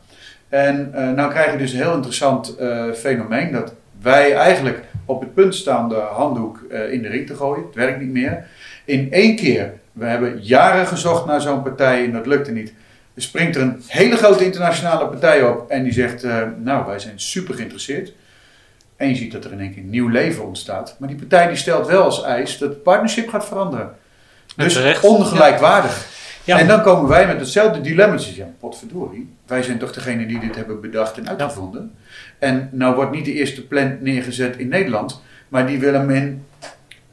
En uh, nou krijg je dus een heel interessant fenomeen dat wij eigenlijk op het punt staan de handdoek in de ring te gooien. Het werkt niet meer. In één keer we hebben jaren gezocht naar zo'n partij en dat lukte niet. Er springt er een hele grote internationale partij op en die zegt: uh, Nou, wij zijn super geïnteresseerd. En je ziet dat er in één keer nieuw leven ontstaat. Maar die partij die stelt wel als eis dat het partnership gaat veranderen. Dus terecht. ongelijkwaardig. Ja. En dan komen wij met hetzelfde dilemma. Ja, potverdorie. Wij zijn toch degene die dit hebben bedacht en uitgevonden. En nou wordt niet de eerste plant neergezet in Nederland. Maar die willen men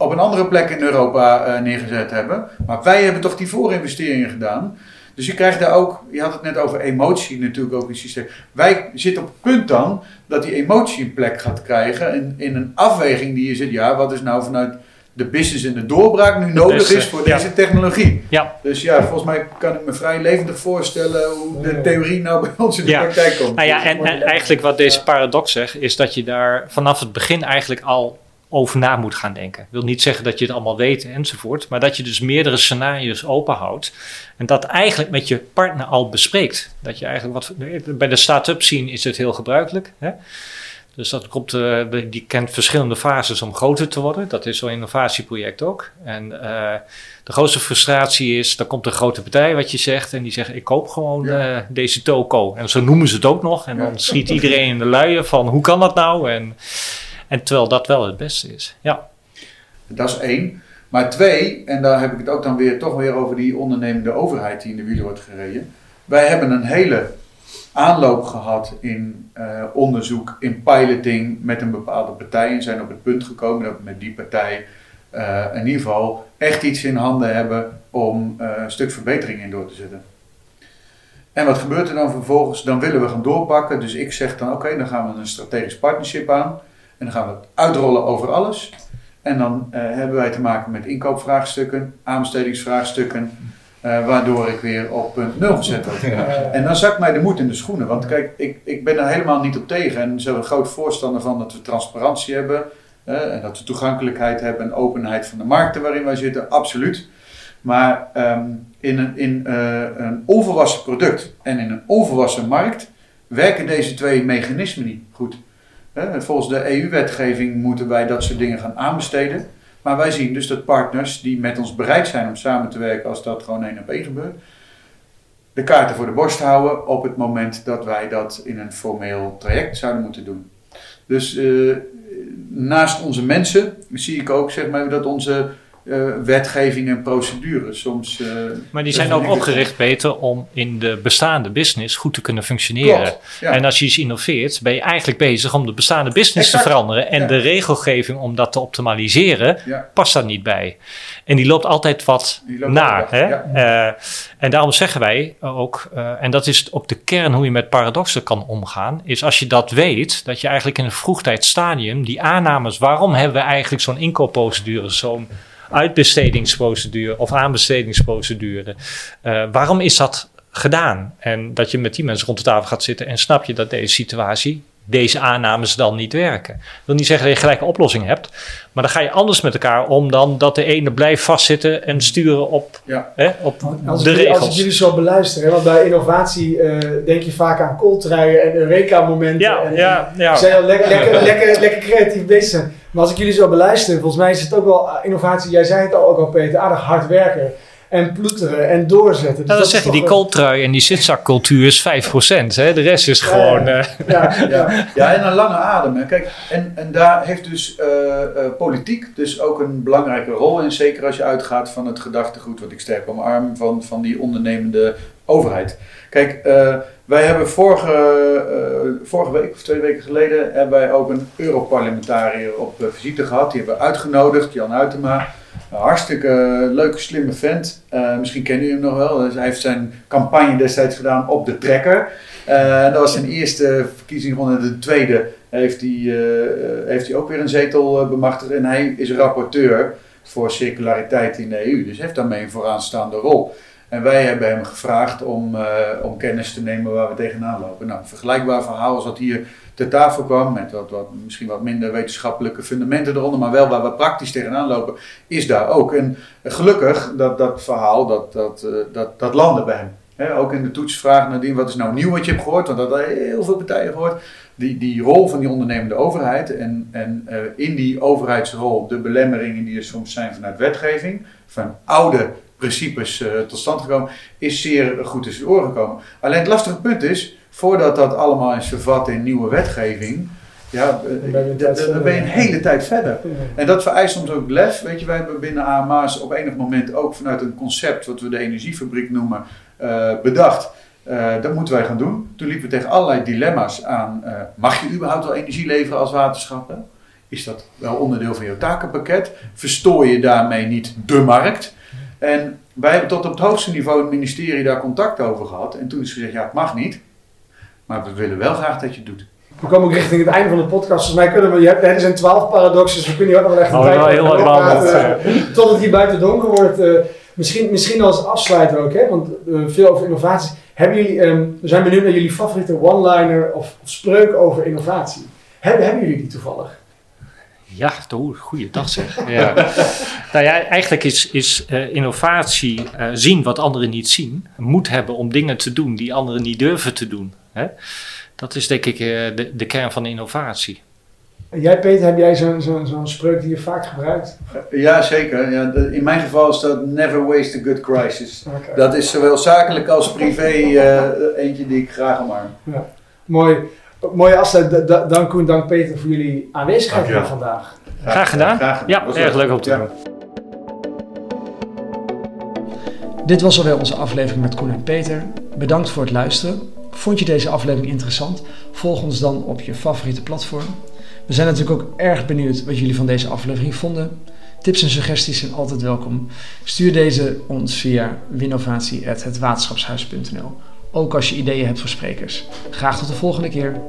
op een andere plek in Europa uh, neergezet hebben. Maar wij hebben toch die voorinvesteringen gedaan. Dus je krijgt daar ook, je had het net over emotie natuurlijk ook in het systeem. Wij zitten op het punt dan dat die emotie een plek gaat krijgen in, in een afweging die je zit, ja, wat is nou vanuit de business en de doorbraak nu nodig beste, is voor ja. deze technologie. Ja. Dus ja, volgens mij kan ik me vrij levendig voorstellen hoe de theorie nou bij ons in de Ja. praktijk komt. Nou ja, en, en eigenlijk wat deze paradox zegt, is dat je daar vanaf het begin eigenlijk al over na moet gaan denken. Ik wil niet zeggen dat je het allemaal weet enzovoort, maar dat je dus meerdere scenario's openhoudt en dat eigenlijk met je partner al bespreekt. Dat je eigenlijk wat, bij de start-up scene is het heel gebruikelijk. Hè? Dus dat komt, eh, die kent verschillende fases om groter te worden. Dat is zo'n innovatieproject ook. En eh, de grootste frustratie is, dan komt een grote partij wat je zegt en die zegt ik koop gewoon Ja. eh, deze toko. En zo noemen ze het ook nog. En Ja. dan schiet iedereen in de luien van hoe kan dat nou? En, en terwijl dat wel het beste is. Ja, Dat is één. Maar twee, en daar heb ik het ook dan weer toch weer over die ondernemende overheid die in de wielen wordt gereden. Wij hebben een hele aanloop gehad in eh, onderzoek, in piloting met een bepaalde partij. En zijn op het punt gekomen dat we met die partij eh, in ieder geval echt iets in handen hebben om eh, een stuk verbetering in door te zetten. En wat gebeurt er dan vervolgens? Dan willen we gaan doorpakken. Dus ik zeg dan oké, dan gaan we een strategisch partnership aan. En dan gaan we het uitrollen over alles. En dan eh, hebben wij te maken met inkoopvraagstukken, aanbestedingsvraagstukken, eh, waardoor ik weer op punt nul gezet word. (laughs) En dan zakt mij de moed in de schoenen. Want kijk, ik, ik ben er helemaal niet op tegen. En zo een groot voorstander van dat we transparantie hebben. en dat we toegankelijkheid hebben en openheid van de markten waarin wij zitten. Absoluut. Maar ehm, in, een, in eh, een onvolwassen product en in een onvolwassen markt werken deze twee mechanismen niet goed. Volgens de EU-wetgeving moeten wij dat soort dingen gaan aanbesteden. Maar wij zien dus dat partners die met ons bereid zijn om samen te werken als dat gewoon één op één gebeurt, de kaarten voor de borst houden op het moment dat wij dat in een formeel traject zouden moeten doen. Dus eh, naast onze mensen zie ik ook zeg maar, dat onze eh, wetgeving en procedures soms. eh, maar die zijn ook opgericht beter om in de bestaande business goed te kunnen functioneren. Klopt, ja. En als je iets innoveert, ben je eigenlijk bezig om de bestaande business Exact. te veranderen. En Ja. de regelgeving om dat te optimaliseren, Ja. past daar niet bij. En die loopt altijd wat Die loopt na. altijd Hè? Eh, en daarom zeggen wij ook, en dat is ook de kern hoe je met paradoxen kan omgaan, is als je dat weet, dat je eigenlijk in een vroegtijdig stadium die aannames, waarom hebben we eigenlijk zo'n inkoopprocedure, zo'n uitbestedingsprocedure of aanbestedingsprocedure, eh, waarom is dat gedaan? En dat je met die mensen rond de tafel gaat zitten en snap je dat deze situatie, deze aannames dan niet werken. Dat wil niet zeggen dat je gelijk een oplossing hebt, maar dan ga je anders met elkaar om dan dat de ene blijft vastzitten en sturen op, Ja. hè, op Als de ik, jullie- als ik regels. jullie zo beluister, hè, want bij innovatie eh, denk je vaak aan kooltruien en Eureka-momenten. Ja, en, ja, zijn al lekker, lekker, lekker, lekker creatief bezig. Maar als ik jullie zo beluister, volgens mij is het ook wel ah, innovatie. Jij zei het al ook al, Peter, aardig hard werken. En ploeteren en doorzetten. Dus Nou, dat is zeggen, toch die kooltrui en die zitzakcultuur is 5%. Hè? De rest is gewoon... ja. eh, Ja, (laughs) ja. Ja, ja, en een lange adem. Hè. Kijk, en, en daar heeft dus eh, eh, politiek dus ook een belangrijke rol in. Zeker als je uitgaat van het gedachtegoed wat ik sterk omarm van, van die ondernemende overheid. Kijk, eh, wij hebben vorige, eh, vorige week of twee weken geleden hebben wij ook een Europarlementariër op visite gehad. Die hebben we uitgenodigd, Jan Uytema. Hartstikke leuke, slimme vent. Eh, misschien kennen jullie hem nog wel. Dus hij heeft zijn campagne destijds gedaan op de trekker. Eh, dat was zijn eerste verkiezingsronde. De tweede heeft hij, eh, heeft hij ook weer een zetel bemachtigd. En hij is rapporteur voor circulariteit in de EU. Dus heeft daarmee een vooraanstaande rol. En wij hebben hem gevraagd om, om kennis te nemen waar we tegenaan lopen. Nou, een vergelijkbaar verhaal als wat hier ter tafel kwam, met wat, misschien wat minder wetenschappelijke fundamenten eronder, maar wel waar we praktisch tegenaan lopen, is daar ook. En gelukkig, dat, dat verhaal, dat, dat, eh, dat, dat landde bij hem. Ook in de toetsvraag nadien, wat is nou nieuw wat je hebt gehoord? Want dat hadden heel veel partijen gehoord. Die, die rol van die ondernemende overheid en, en eh, in die overheidsrol de belemmeringen die er soms zijn vanuit wetgeving, van oude principes eh, tot stand gekomen, is zeer goed in zijn oren gekomen. Alleen het lastige punt is, voordat dat allemaal is vervat in nieuwe wetgeving, ja, eh, Dan ben je een tijd dan- dan ben je een hele tijd verder. En dat vereist soms ook lef. Weet je, wij hebben binnen AMA's op enig moment ook vanuit een concept, wat we de energiefabriek noemen, eh, bedacht. Eh, dat moeten wij gaan doen. Toen liepen we tegen allerlei dilemma's aan. eh, mag je überhaupt wel energie leveren als waterschap? hè? Is dat wel onderdeel van jouw takenpakket? Verstoor je daarmee niet de markt? En wij hebben tot op het hoogste niveau het ministerie daar contact over gehad. En toen is gezegd, ja, het mag niet. Maar we willen wel graag dat je het doet. We komen ook richting het einde van de podcast. Volgens mij kunnen we, je hebt, er zijn twaalf paradoxes, we kunnen hier ook nog wel echt een Oh, tijd wel heel lang praten, eh, Tot het hier buiten donker wordt. eh, misschien, misschien als afsluiter ook, hè? want eh, veel over innovaties. Hebben jullie, ehm, we zijn benieuwd naar jullie favoriete one-liner of, of spreuk over innovatie. Hebben, hebben jullie die toevallig? Ja, oeh, goeie dag zeg. (laughs) Ja. nou ja, eigenlijk is, is innovatie eh, zien wat anderen niet zien. Moed hebben om dingen te doen die anderen niet durven te doen. Hè? Dat is denk ik eh, de, de kern van innovatie. En jij Peter, heb jij zo'n zo'n zo'n spreuk die je vaak gebruikt? Ja, zeker. Ja, de- in mijn geval is dat never waste a good crisis. Dat is zowel zakelijk als privé eh, eentje die ik graag omarm. Mooi. Mooie afsluit. Da- da- Dank Koen, dank Peter voor jullie aanwezigheid hier vandaag. Graag gedaan. Graag gedaan. Ja, erg leuk om te Ja. doen. Dit was alweer onze aflevering met Koen en Peter. Bedankt voor het luisteren. Vond je deze aflevering interessant? Volg ons dan op je favoriete platform. We zijn natuurlijk ook erg benieuwd wat jullie van deze aflevering vonden. Tips en suggesties zijn altijd welkom. Stuur deze ons via winnovatie.hetwaterschapshuis.nl Ook als je ideeën hebt voor sprekers. Graag tot de volgende keer.